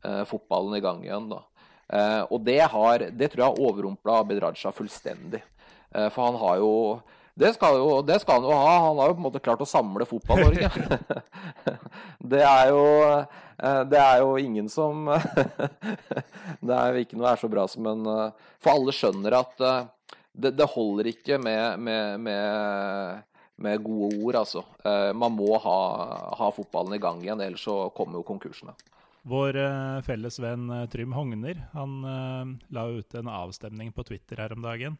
eh, fotballen i gang igjen. Da. Eh, og det, har, det tror jeg har overrumpla Abid Raja fullstendig. for han har jo det skal, jo, det skal, han jo ha. Han har jo på en måte klart å samle Fotball-Norge. det, er jo, det er jo ingen som Det er jo ikke noe er så bra som en For alle skjønner at det, det holder ikke med, med, med med gode ord, altså. Eh, man må ha, ha, fotballen i gang igjen, ellers så kommer jo konkursene. Vår uh, felles venn uh, Trym Hogner han uh, la ut en avstemning på Twitter her om dagen.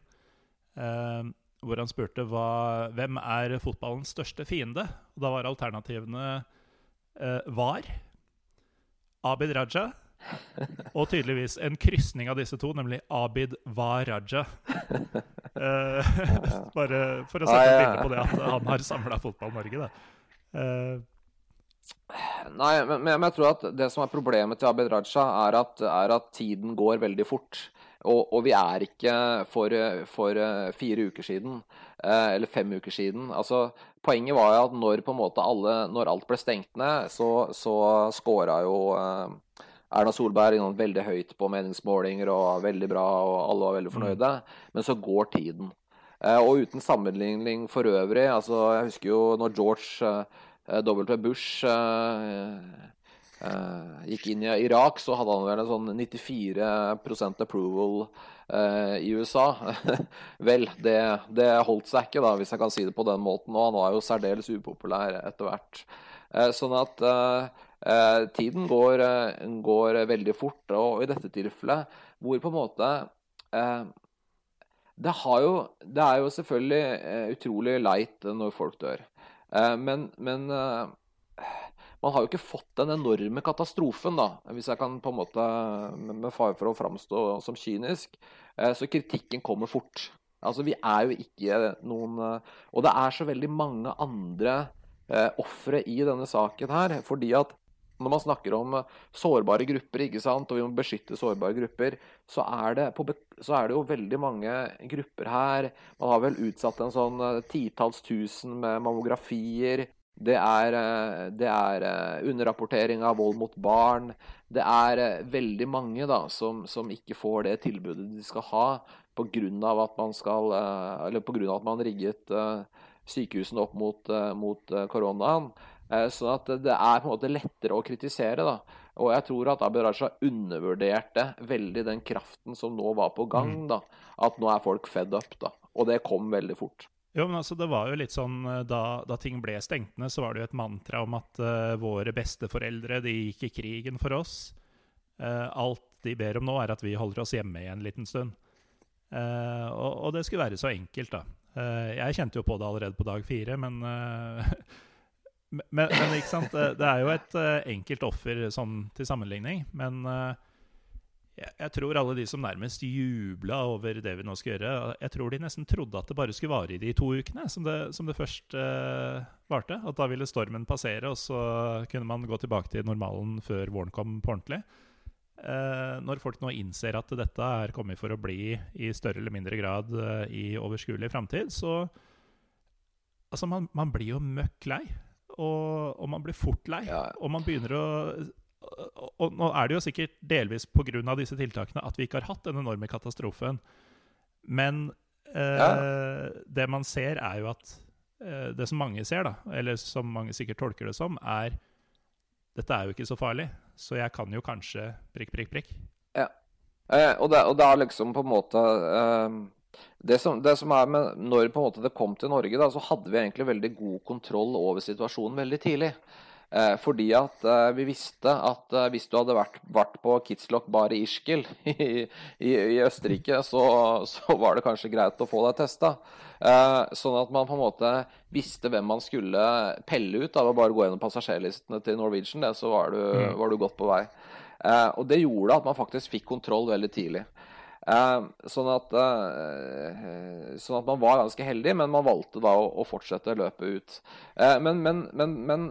hvor han spurte hva, hvem er fotballens største fiende. Og Da var alternativene VAR, Abid Raja og tydeligvis en krysning av disse to, nemlig Abid Waraja. Uh, bare for å sette et bilde på det at han har samla Fotball-Norge, da. Uh, Nei, men, men, jeg tror at det som er problemet til Abid Raja, er at, er at tiden går veldig fort. Og, og, vi er ikke for, for fire uker siden, eh, eller fem uker siden. Altså, poenget var jo at når, alle, når alt ble stengt ned, så, så scora jo eh, Erna Solberg innom veldig høyt på meningsmålinger og veldig bra, og alle var veldig mm. fornøyde. Men så går tiden. Eh, og uten sammenligning for øvrig altså Jeg husker jo når George eh, W. Bush eh, gikk inn i Irak, så hadde han vel en sånn 94% approval i USA. vel, det, det, holdt seg ikke, da, hvis jeg kan si det på den måten. Og han var jo særdeles upopulær etter hvert. sånn at Eh, tiden går, eh, går, veldig fort, og i dette tilfellet hvor på en måte eh, det, jo, det, er jo selvfølgelig eh, utrolig leit når folk dør. Eh, men, men eh, man har jo ikke fått den enorme katastrofen, da, hvis jeg kan på en måte, med fare for å framstå som kynisk. så kritikken kommer fort. Altså, vi er jo ikke noen Og det er så veldig mange andre eh, ofre i denne saken her. Fordi at når man snakker om eh, sårbare grupper ikke sant, og vi må beskytte sårbare grupper, så er, det på, så er det jo veldig mange grupper her. Man har vel utsatt en sånn eh, titalls tusen med mammografier. Det er, eh, det er, underrapportering av vold mot barn. Det er veldig mange da, som, som ikke får det tilbudet de skal ha pga. at skal Eller pga. at man rigget sykehusene opp mot, mot koronaen. Eh, sånn at det er på en måte lettere å kritisere. da. Og jeg tror at Abid Raja undervurderte veldig den kraften som nå var på gang. Mm. da. At nå er folk fed up. da. Og det kom veldig fort. Jo, men altså, det var jo litt sånn, eh, Da, da ting ble stengt ned, så var det jo et mantra om at uh, våre besteforeldre de gikk i krigen for oss. Uh, alt de ber om nå, er at vi holder oss hjemme i en liten stund. Uh, og, og, det skulle være så enkelt, da. jeg kjente jo på det allerede på dag fire, men Men, men, ikke sant? det er jo et uh, enkelt offer sånn til sammenligning. Men uh, jeg, jeg, tror alle de som nærmest jubla over det vi nå skal gjøre Jeg tror de nesten trodde at det bare skulle vare i de to ukene som det, som det først uh, varte. At da ville stormen passere, og så kunne man gå tilbake til normalen før våren kom på ordentlig. når folk nå innser at dette er kommet for å bli i større eller mindre grad i overskuelig framtid, så Altså, man, man blir jo møkk lei og, og, man blir fort lei. Ja. Og man begynner å Og nå er det jo sikkert delvis pga. disse tiltakene at vi ikke har hatt den enorme katastrofen. Men eh, ja. det man ser, er jo at eh, Det som mange ser, da, eller som mange sikkert tolker det som, er dette er jo ikke så farlig, så jeg kan jo kanskje prikk, prikk, prikk. Ja. Eh, og, det, og, det, er liksom på en måte eh, det, som, det som, er med Når på en måte det kom til Norge, da, så hadde vi egentlig veldig god kontroll over situasjonen veldig tidlig. Eh, fordi at eh, vi visste at eh, hvis du hadde vært, vært på Kitzloch bar i Ischgl i, i, i, Østerrike, så, så, var det kanskje greit å få deg testa. Eh, sånn at man på en måte visste hvem man skulle pelle ut av å bare gå gjennom passasjerlistene til Norwegian. Det, så var du, mm. var du godt på vei. Eh, og det gjorde at man faktisk fikk kontroll veldig tidlig. Eh, sånn at, eh, sånn at man var ganske heldig, men man valgte da å, å fortsette løpet ut. Men, men, men, men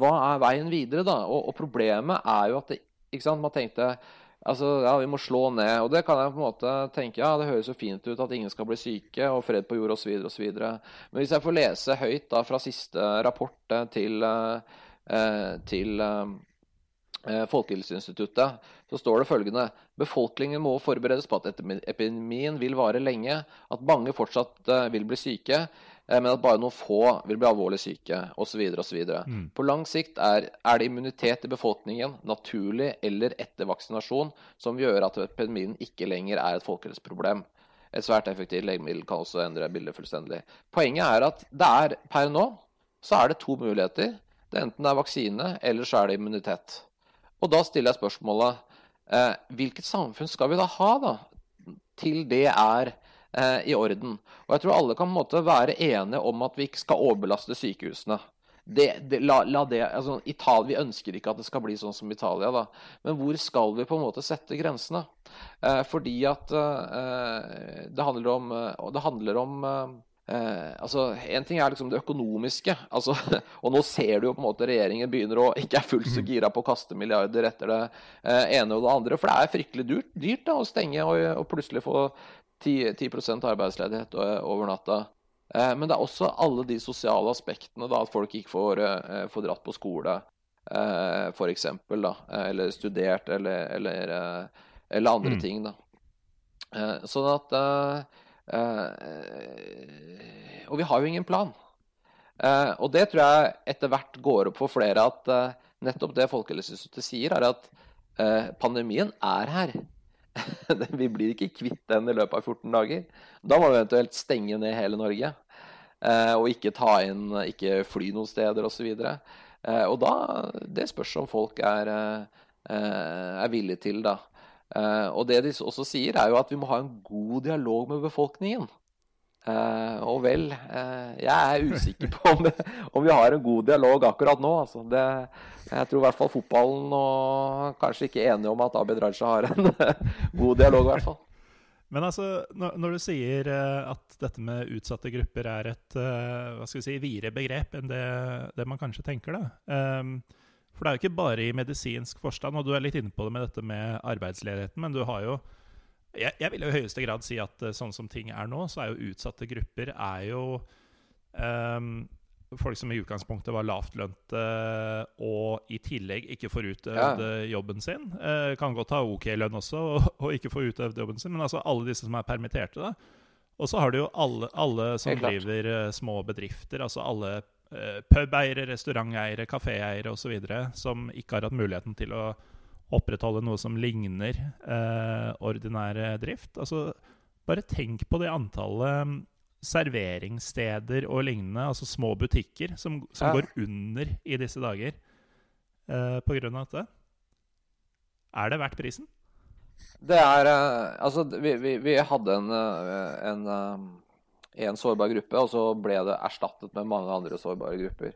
hva er veien videre, da? Og, og, problemet er jo at det, man tenkte Altså, ja, vi må slå ned. Og det kan jeg på en måte tenke Ja, det høres jo fint ut at ingen skal bli syke, og fred på jord osv. osv. Men hvis jeg får lese høyt da fra siste rapport til, til Eh, Folkehelseinstituttet, så står det følgende Befolkningen må forberedes på at epidemien vil vare lenge, at mange fortsatt eh, vil bli syke, eh, men at bare noen få vil bli alvorlig syke, osv. osv. Mm. På lang sikt er, er, det immunitet i befolkningen, naturlig eller etter vaksinasjon, som gjør at epidemien ikke lenger er et folkehelseproblem. Et svært effektivt legemiddel kan også endre bildet fullstendig. Poenget er at det er per nå så er det to muligheter. Det er enten det er vaksine, eller så er det immunitet. Og da stiller jeg spørsmålet eh, hvilket samfunn skal vi da ha da, til det er eh, i orden? Og jeg tror alle kan måte være enige om at vi ikke skal overbelaste sykehusene. Det, det, la, la det, altså, Italia, vi ønsker ikke at det skal bli sånn som Italia, da. Men hvor skal vi på en måte sette grensene? Eh, fordi at eh, det handler om, eh, det handler om eh, Eh, altså, En ting er liksom det økonomiske. altså, og Nå ser du jo på en måte regjeringen begynner å ikke er fullt så gira på å kaste milliarder etter det eh, ene og det andre. For det er fryktelig dyrt, dyrt da, å stenge og, og plutselig få 10, 10 arbeidsledighet eh, over natta. Eh, men det er også alle de sosiale aspektene. da, At folk ikke får, eh, får dratt på skole, eh, f.eks. Eller studert, eller, eller, eller andre mm. ting. da. sånn at Eh, og vi har jo ingen plan. Eh, og det tror jeg etter hvert går opp for flere at eh, nettopp det Folkehelseinstituttet sier, er at pandemien er her. vi blir ikke kvitt den i løpet av 14 dager. Da må vi eventuelt stenge ned hele Norge. og ikke ta inn, ikke fly noen steder osv. Og, så og da Det spørs om folk er, er villige til, da. Uh, og det de også sier, er jo at vi må ha en god dialog med befolkningen. Uh, og vel, uh, jeg er usikker på om, om, vi har en god dialog akkurat nå. Altså. Det, jeg tror i hvert fall fotballen og kanskje ikke enige om at Abid Raja har en god dialog, i hvert fall. Men altså, når du sier at dette med utsatte grupper er et hva skal vi si, videre begrep enn det, det man kanskje tenker, da. For det er jo ikke bare i medisinsk forstand, og du er litt inne på det med dette med arbeidsledigheten, men du har jo Jeg, jeg vil jo i høyeste grad si at eh, sånn som ting er nå, så er jo utsatte grupper er jo um, folk som i utgangspunktet var lavtlønte og i tillegg ikke får utøvd ja. jobben sin. Eh, kan godt ha ok lønn også og, og, ikke få utøvd jobben sin, men altså alle disse som er permitterte. da. Og så har du jo alle, alle som driver små bedrifter, altså alle pubeiere, restauranteiere, kaféeiere osv. som ikke har hatt muligheten til å opprettholde noe som ligner eh, ordinær drift. Altså, bare tenk på det antallet mm, serveringssteder og lignende, altså små butikker, som, som ja. går under i disse dager eh, på grunn av dette. Er det verdt prisen? Det er uh, Altså, vi, vi, vi hadde en, en én sårbar gruppe, og så ble det erstattet med mange andre sårbare grupper.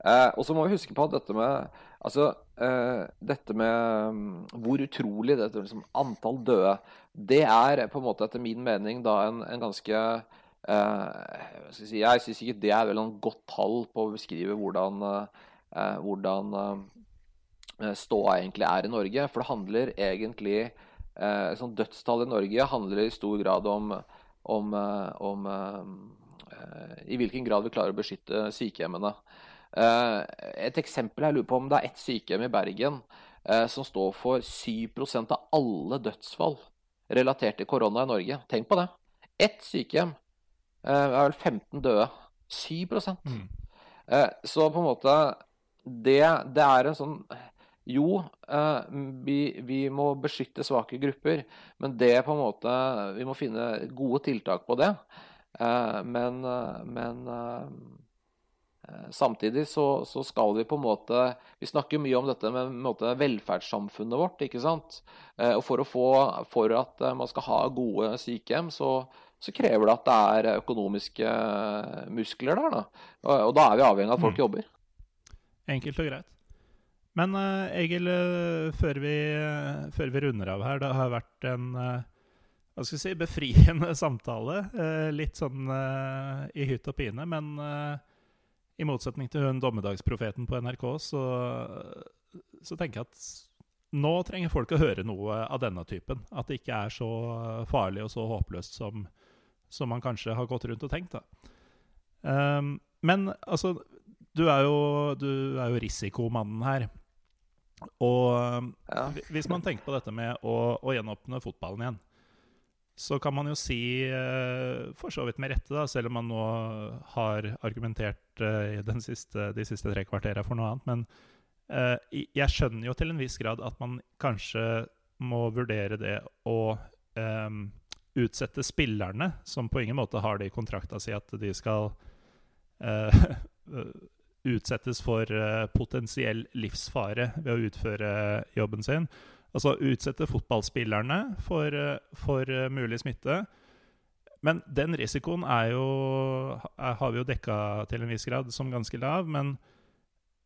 Eh, og så må vi huske på at dette med, altså, eh, dette med um, hvor utrolig dette liksom, antall døde Det er på en måte etter min mening da en, en ganske eh, si, Jeg syns ikke det er vel en godt tall på å beskrive hvordan, eh, hvordan eh, ståa egentlig er i Norge. For det handler egentlig eh, sånn Dødstall i Norge handler i stor grad om om, eh, om eh, i hvilken grad vi klarer å beskytte sykehjemmene. Eh, et eksempel jeg lurer på om det er ett sykehjem i Bergen som står for 7% av alle dødsfall relatert til korona i Norge. Tenk på det. Ett sykehjem. Er vel 15 døde. 7 mm. Så på en måte det, det, er en sånn jo, vi, vi, må beskytte svake grupper, men det på en måte Vi må finne gode tiltak på det. Men, men Eh, samtidig så, så, skal vi på en måte Vi snakker mye om dette med velferdssamfunnet vårt. ikke sant? Eh, og for, få, for, at eh, man skal ha gode sykehjem, så, så, krever det at det er økonomiske muskler der. Da. Og, og da er vi avhengig av at folk mm. jobber. Enkelt og greit. Men Egil, før vi, før vi, runder av her, det har vært en hva skal jeg si, befriende samtale. Litt sånn i hytt og pine, men i motsetning til hun dommedagsprofeten på NRK, så, så, tenker jeg at nå trenger folk å høre noe av denne typen. At det ikke er så farlig og så håpløst som, som man kanskje har gått rundt og tenkt. Um, men altså, du er jo, du er jo risikomannen her. Og ja. hvis man tenker på dette med å, å gjenåpne fotballen igjen så kan man jo si, eh, for så vidt med rette, da, selv om man nå har argumentert uh, siste, de siste tre kvartera for noe annet, men jeg skjønner jo til en viss grad at man kanskje må vurdere det å um, utsette spillerne, som på ingen måte har det i kontrakta si at de skal uh, utsettes for potensiell livsfare ved å utføre jobben sin Altså utsette fotballspillerne for, eh, for eh, mulig smitte. Men den risikoen er jo, er, har vi jo dekka til en viss grad som ganske lav. Men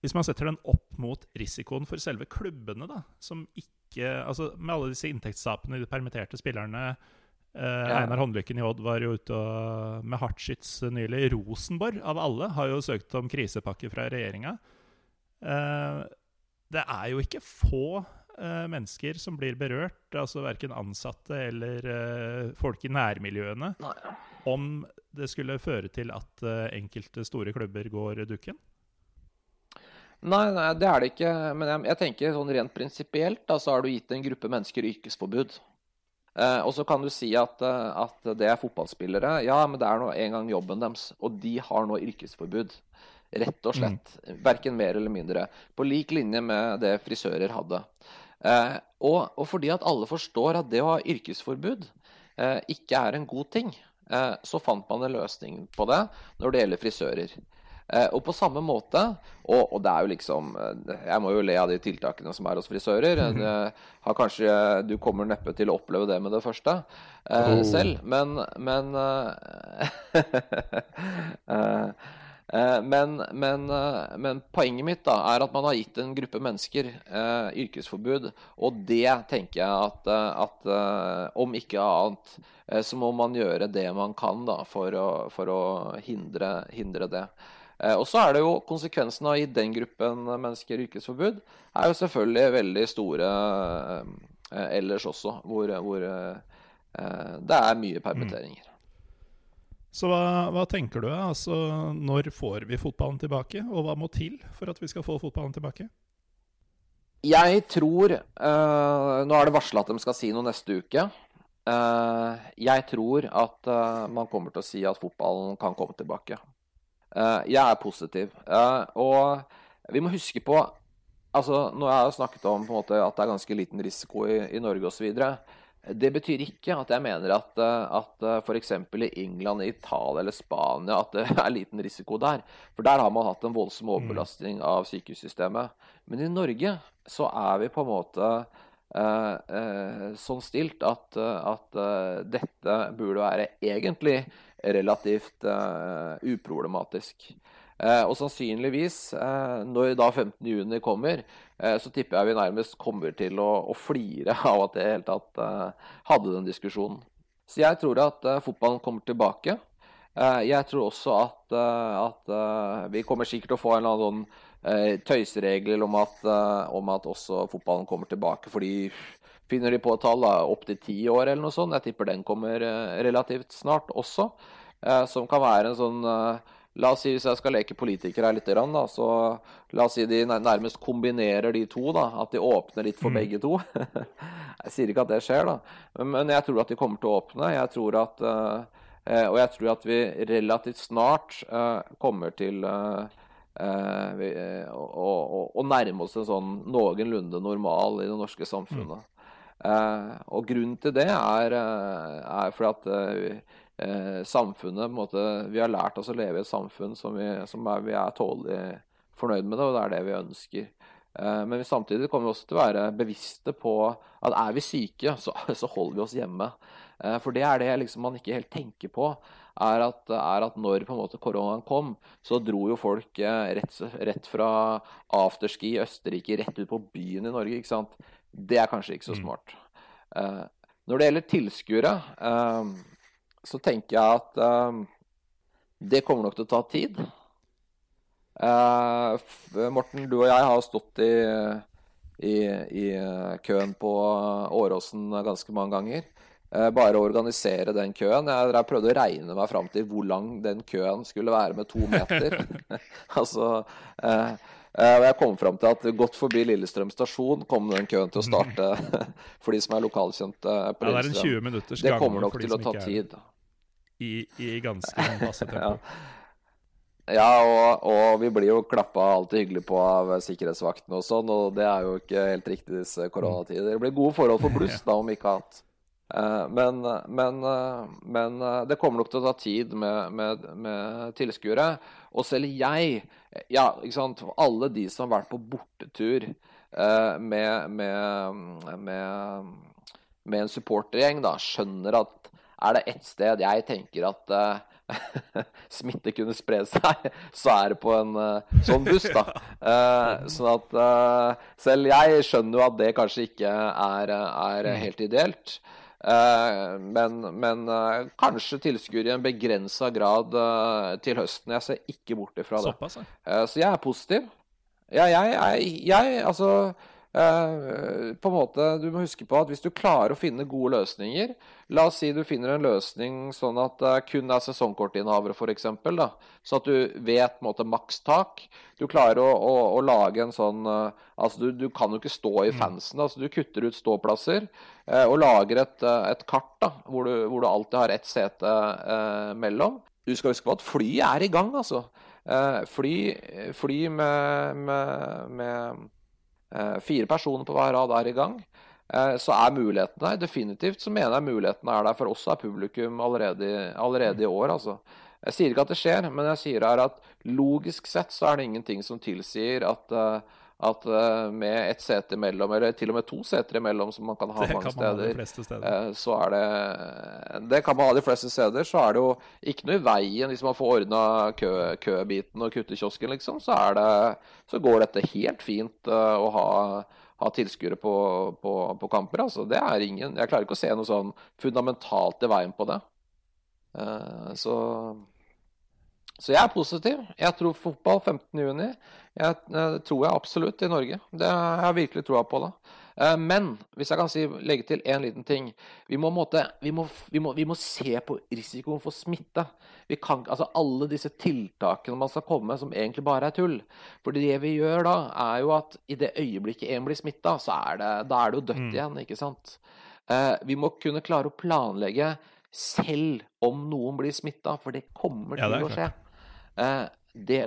hvis man setter den opp mot risikoen for selve klubbene, da, som ikke Altså med alle disse inntektstapene de permitterte spillerne eh, ja. Einar Håndlykken i Odd var jo ute og, med hardskyts nylig. Rosenborg, av alle, har jo søkt om krisepakke fra regjeringa. Eh, det er jo ikke få eh, mennesker som blir berørt, altså verken ansatte eller eh, folk i nærmiljøene, Nei. om det skulle føre til at uh, enkelte store klubber går dukken? Nei, nei, det er det ikke. Men jeg, jeg tenker sånn rent prinsipielt så har du gitt en gruppe mennesker yrkesforbud. Eh, og så kan du si at, at, det er fotballspillere. Ja, men det er nå en gang jobben deres. Og de har nå yrkesforbud. Rett og slett. Mm. Verken mer eller mindre. På lik linje med det frisører hadde. Eh, og, og, fordi at alle forstår at det å ha yrkesforbud eh, ikke er en god ting, eh, så fant man en løsning på det når det gjelder frisører. Eh, og på samme måte, og, og, det er jo liksom eh, Jeg må jo le av de tiltakene som er hos frisører. Mm -hmm. kanskje, du kommer neppe til å oppleve det med det første oh. selv, men, men Eh, men, men, eh, men, poenget mitt da, er at man har gitt en gruppe mennesker eh, yrkesforbud. Og det tenker jeg at, eh, at om ikke annet, så må man gjøre det man kan da, for å, for å hindre, hindre, det. Eh, og så er det jo konsekvensen av å gi den gruppen mennesker yrkesforbud, er jo selvfølgelig veldig store eh, ellers også, hvor, hvor det er mye permitteringer. Så hva, hva, tenker du? Altså, når får vi fotballen tilbake, og hva må til for at vi skal få fotballen tilbake? Jeg tror uh, Nå er det varsla at de skal si noe neste uke. Uh, jeg tror at uh, man kommer til å si at fotballen kan komme tilbake. Jeg er positiv. og vi må huske på altså, Nå har jeg snakket om måte, at det er ganske liten risiko i, i Norge osv. Det betyr ikke at jeg mener at, eh, at eh, f.eks. i England, Italia eller Spania at det er liten risiko der. For der har man hatt en voldsom mm. overbelastning av sykehussystemet. Men i Norge så er vi på en måte Uh, uh, sånn stilt at, at uh, dette burde være egentlig relativt uh, uproblematisk. Uh, og sannsynligvis, uh, når da 15.6 kommer, så tipper jeg vi nærmest kommer til å, å flire av at jeg i hele tatt hadde den diskusjonen. Så jeg tror at fotballen kommer tilbake. jeg tror også at, at vi kommer sikkert til å få en eller annen tøyseregel om at, om at også fotballen kommer tilbake. Fordi finner de på et tall opptil ti år eller noe sånt, jeg tipper den kommer relativt snart også. Som kan være en sånn La oss si, Hvis jeg skal leke politiker her litt, da, så la oss si de nærmest kombinerer de to. da, At de åpner litt for mm. begge to. jeg sier ikke at det skjer, da, men jeg tror at de kommer til å åpne. Jeg tror at, og jeg tror at vi relativt snart kommer til å, å, å, nærme oss en sånn noenlunde normal i det norske samfunnet. Mm. Og grunnen til det er, er for at samfunnet måte, Vi har lært oss å leve i et samfunn som vi, som er, vi er tålelig fornøyd med det, og det er det vi ønsker. Men vi samtidig kommer vi også til å være bevisste på at er vi syke, så, så holder vi oss hjemme. For det er det liksom man ikke helt tenker på er at, er at når måte koronaen kom, så dro jo folk eh, rett, rett, fra afterski i Østerrike rett ut på byen i Norge. Det er kanskje ikke så mm. smart. Mm. når det gjelder tilskuere, eh, så tenker jeg at det kommer nok til å ta tid. Morten, du og jeg har stått i, i, i køen på Åråsen ganske mange ganger. Eh, bare å organisere den køen. Jeg, jeg prøvde å regne meg fram til hvor lang den køen skulle være med to meter. altså, eh, eh, jeg kom fram til at godt forbi Lillestrøm stasjon kom den køen til å starte for de som er lokalkjente på Lillestrøm. Det er en 20 minutters Det kommer nok til å ta tid. I, i ganske passe tempo. ja. Ja, og, og, vi blir jo klappa alltid hyggelig på av sikkerhetsvaktene og sånn, og det er jo ikke helt riktig disse koronatider. Det blir gode forhold for bluss, da, om ikke annet. Eh, men, men, eh, men, det kommer nok til å ta tid med, med, med tilskuere. Og selv jeg, ja, ikke sant, alle de som har vært på bortetur med, med, med en supportergjeng, da, skjønner at er det ett sted jeg tenker at smitte kunne spre seg, så er det på en uh, sånn buss, da. Uh, sånn at uh, selv jeg skjønner jo at det kanskje ikke er, er mm. helt ideelt. Eh, men, men eh, kanskje tilskuere i en begrensa grad eh, til høsten. Jeg ser ikke bort ifra det. Såpass, så jeg er positiv. Ja, jeg, jeg, jeg Altså på en måte, Du må huske på at hvis du klarer å finne gode løsninger La oss si du finner en løsning sånn at det kun er sesongkortinnehavere, f.eks. Så at du vet måte makstak. Du klarer å, å, å, lage en sånn uh, Altså, du, du, kan jo ikke stå i mm. fansen. altså Du kutter ut ståplasser eh, og lager et, et kart da, hvor du, hvor du, alltid har ett sete mellom. Du skal huske på at flyet er i gang, altså. fly, fly med, med, med Eh, fire personer på hver rad er i gang. Eh, så er mulighetene der. Definitivt så mener jeg mulighetene er der. For oss er publikum allerede, allerede i år, altså. Jeg sier ikke at det skjer, men jeg sier her at logisk sett så er det ingenting som tilsier at uh, at uh, med ett sete imellom, eller til og med to seter imellom, som man kan ha det mange kan man steder, ha steder. Uh, så er det Det kan man ha de fleste steder. Så er det jo ikke noe i veien hvis man får ordna kø, købiten og kutter kiosken, liksom. Så, det, så går dette helt fint å ha, ha tilskuere på, på, på, kamper. Altså, det er ingen Jeg klarer ikke å se noe sånn fundamentalt i veien på det. så så jeg er positiv. Jeg tror fotball 15.6. Jeg, det tror jeg absolutt i Norge. Det har jeg virkelig troa på. da. Eh, men hvis jeg kan si, legge til én liten ting vi må, måte, vi, må, vi, må, vi må, se på risikoen for smitte. Vi kan, altså Alle disse tiltakene man skal komme med, som egentlig bare er tull. For det vi gjør da, er jo at i det øyeblikket en blir smitta, så er det, da er det jo dødt mm. igjen. ikke sant? Eh, vi må kunne klare å planlegge selv om noen blir smitta, for det kommer til ja, det å skje. Eh, det,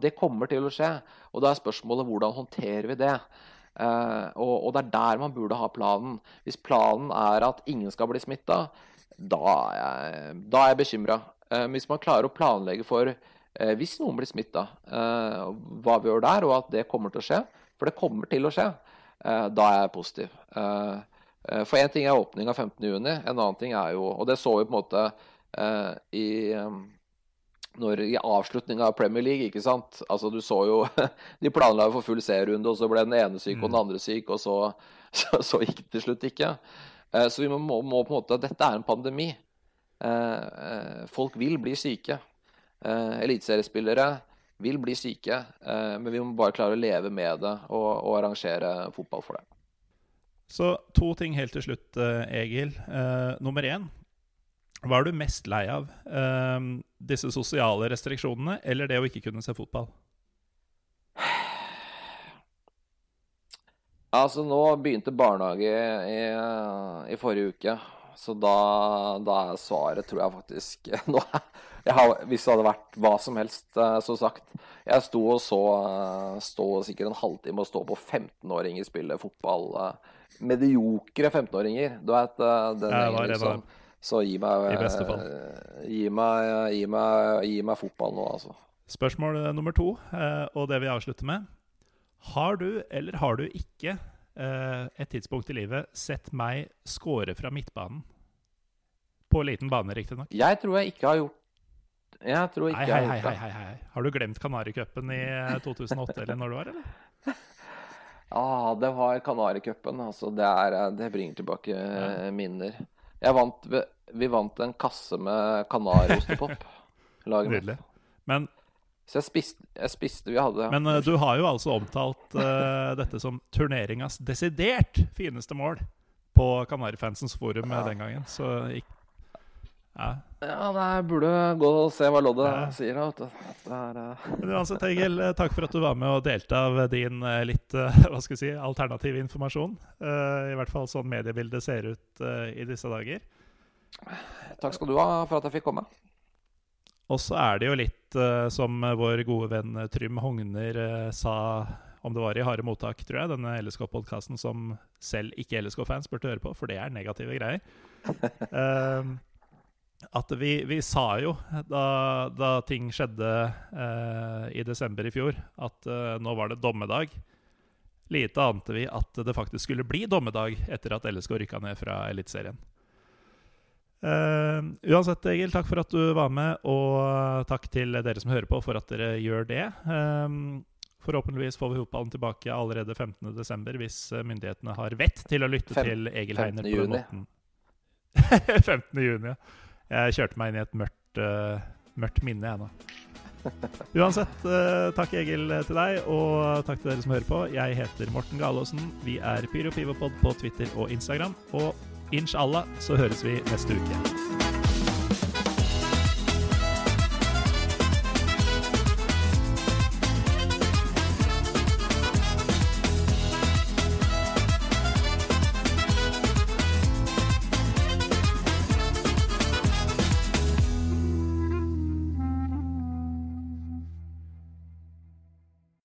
det, kommer til å skje. Og da er spørsmålet hvordan håndterer vi det? Eh, og, og, det er der man burde ha planen. Hvis planen er at ingen skal bli smitta, da, da, er jeg bekymra. Eh, hvis man klarer å planlegge for hvis noen blir smitta, hva vi gjør der, og at det kommer til å skje, for det kommer til å skje, da er jeg positiv. For én ting er åpning av 15.6, en annen ting er jo Og det så vi på en måte i når, i avslutninga av Premier League. ikke sant? Altså, Du så jo De planla for full C-runde, og så ble den ene syk og den mm. andre syk, og så, så, så gikk det til slutt ikke. Eh, så vi må, må, på en måte Dette er en pandemi. Eh, eh, folk vil bli syke. Eliteseriespillere vil bli syke, men vi må bare klare å leve med det og, og arrangere fotball for det. Så to ting helt til slutt, Egil. nummer én hva er du mest lei av? Um, disse sosiale restriksjonene eller det å ikke kunne se fotball? Altså, nå begynte barnehage i, i forrige uke. Så da, da er svaret, tror jeg faktisk nå, jeg har, Hvis det hadde vært hva som helst, eh, så sagt. Jeg sto og så stå sikkert en halvtime og stå på 15-åringer spille fotball. Mediokre 15-åringer. Du vet den ja, gjengen liksom. Så gi meg, I beste fall. Gi meg, gi meg, gi meg fotball nå, altså. Spørsmål nummer to, og det vi avslutter med. Har du eller har du ikke et tidspunkt i livet sett meg score fra midtbanen? På liten bane, riktignok. Jeg tror jeg ikke har gjort Jeg tror ikke hei, jeg hei, har gjort hei, det. hei, hei. Har du glemt Kanaricupen i 2008, eller når det var, eller? Ah, det var Kanaricupen. Altså, det, er- det bringer tilbake ja. minner. Jeg vant, vi vant en kasse med Kanariostepop. Nydelig. Men, Så jeg spiste, jeg spiste Vi hadde men uh, du har jo altså omtalt uh, dette som turneringas desidert fineste mål på Kanarifansens forum eh, Ja. den gangen, så ikk- ja. Ja, det burde gå og se hva loddet Ja. sier. vet eh, Men uansett, Egil, eh, takk for at du var med og delte av din eh, litt hva skal si, alternative informasjon. I hvert fall sånn mediebildet ser ut i disse dager. Takk skal du ha for at jeg fikk komme. Og så er det jo litt som vår gode venn Trym Hogner sa om det var i harde mottak, tror jeg, denne LSK-podkasten som selv ikke LSK-fans burde høre på, for det er negative greier. Eh, at vi, vi sa jo da, da ting skjedde eh, i desember i fjor, at eh, nå var det dommedag. Lite ante vi at det faktisk skulle bli dommedag etter at LSK rykka ned fra Eliteserien. Eh, uansett, Egil, takk for at du var med, og takk til dere som hører på for at dere gjør det. Eh, forhåpentligvis får vi fotballen tilbake allerede 15.12. hvis eh, myndighetene har vett til å lytte Fem- til Egil Heiner på den måten. 15. juni, ja. Jeg kjørte meg inn i et mørkt, eh, mørkt minne, jeg nå. Uansett, eh, takk Egil til deg, og takk til dere som hører på. Jeg heter Morten Galaasen. Vi er Pyro Pivopod på Twitter og Instagram. Og inshallah så høres vi neste uke.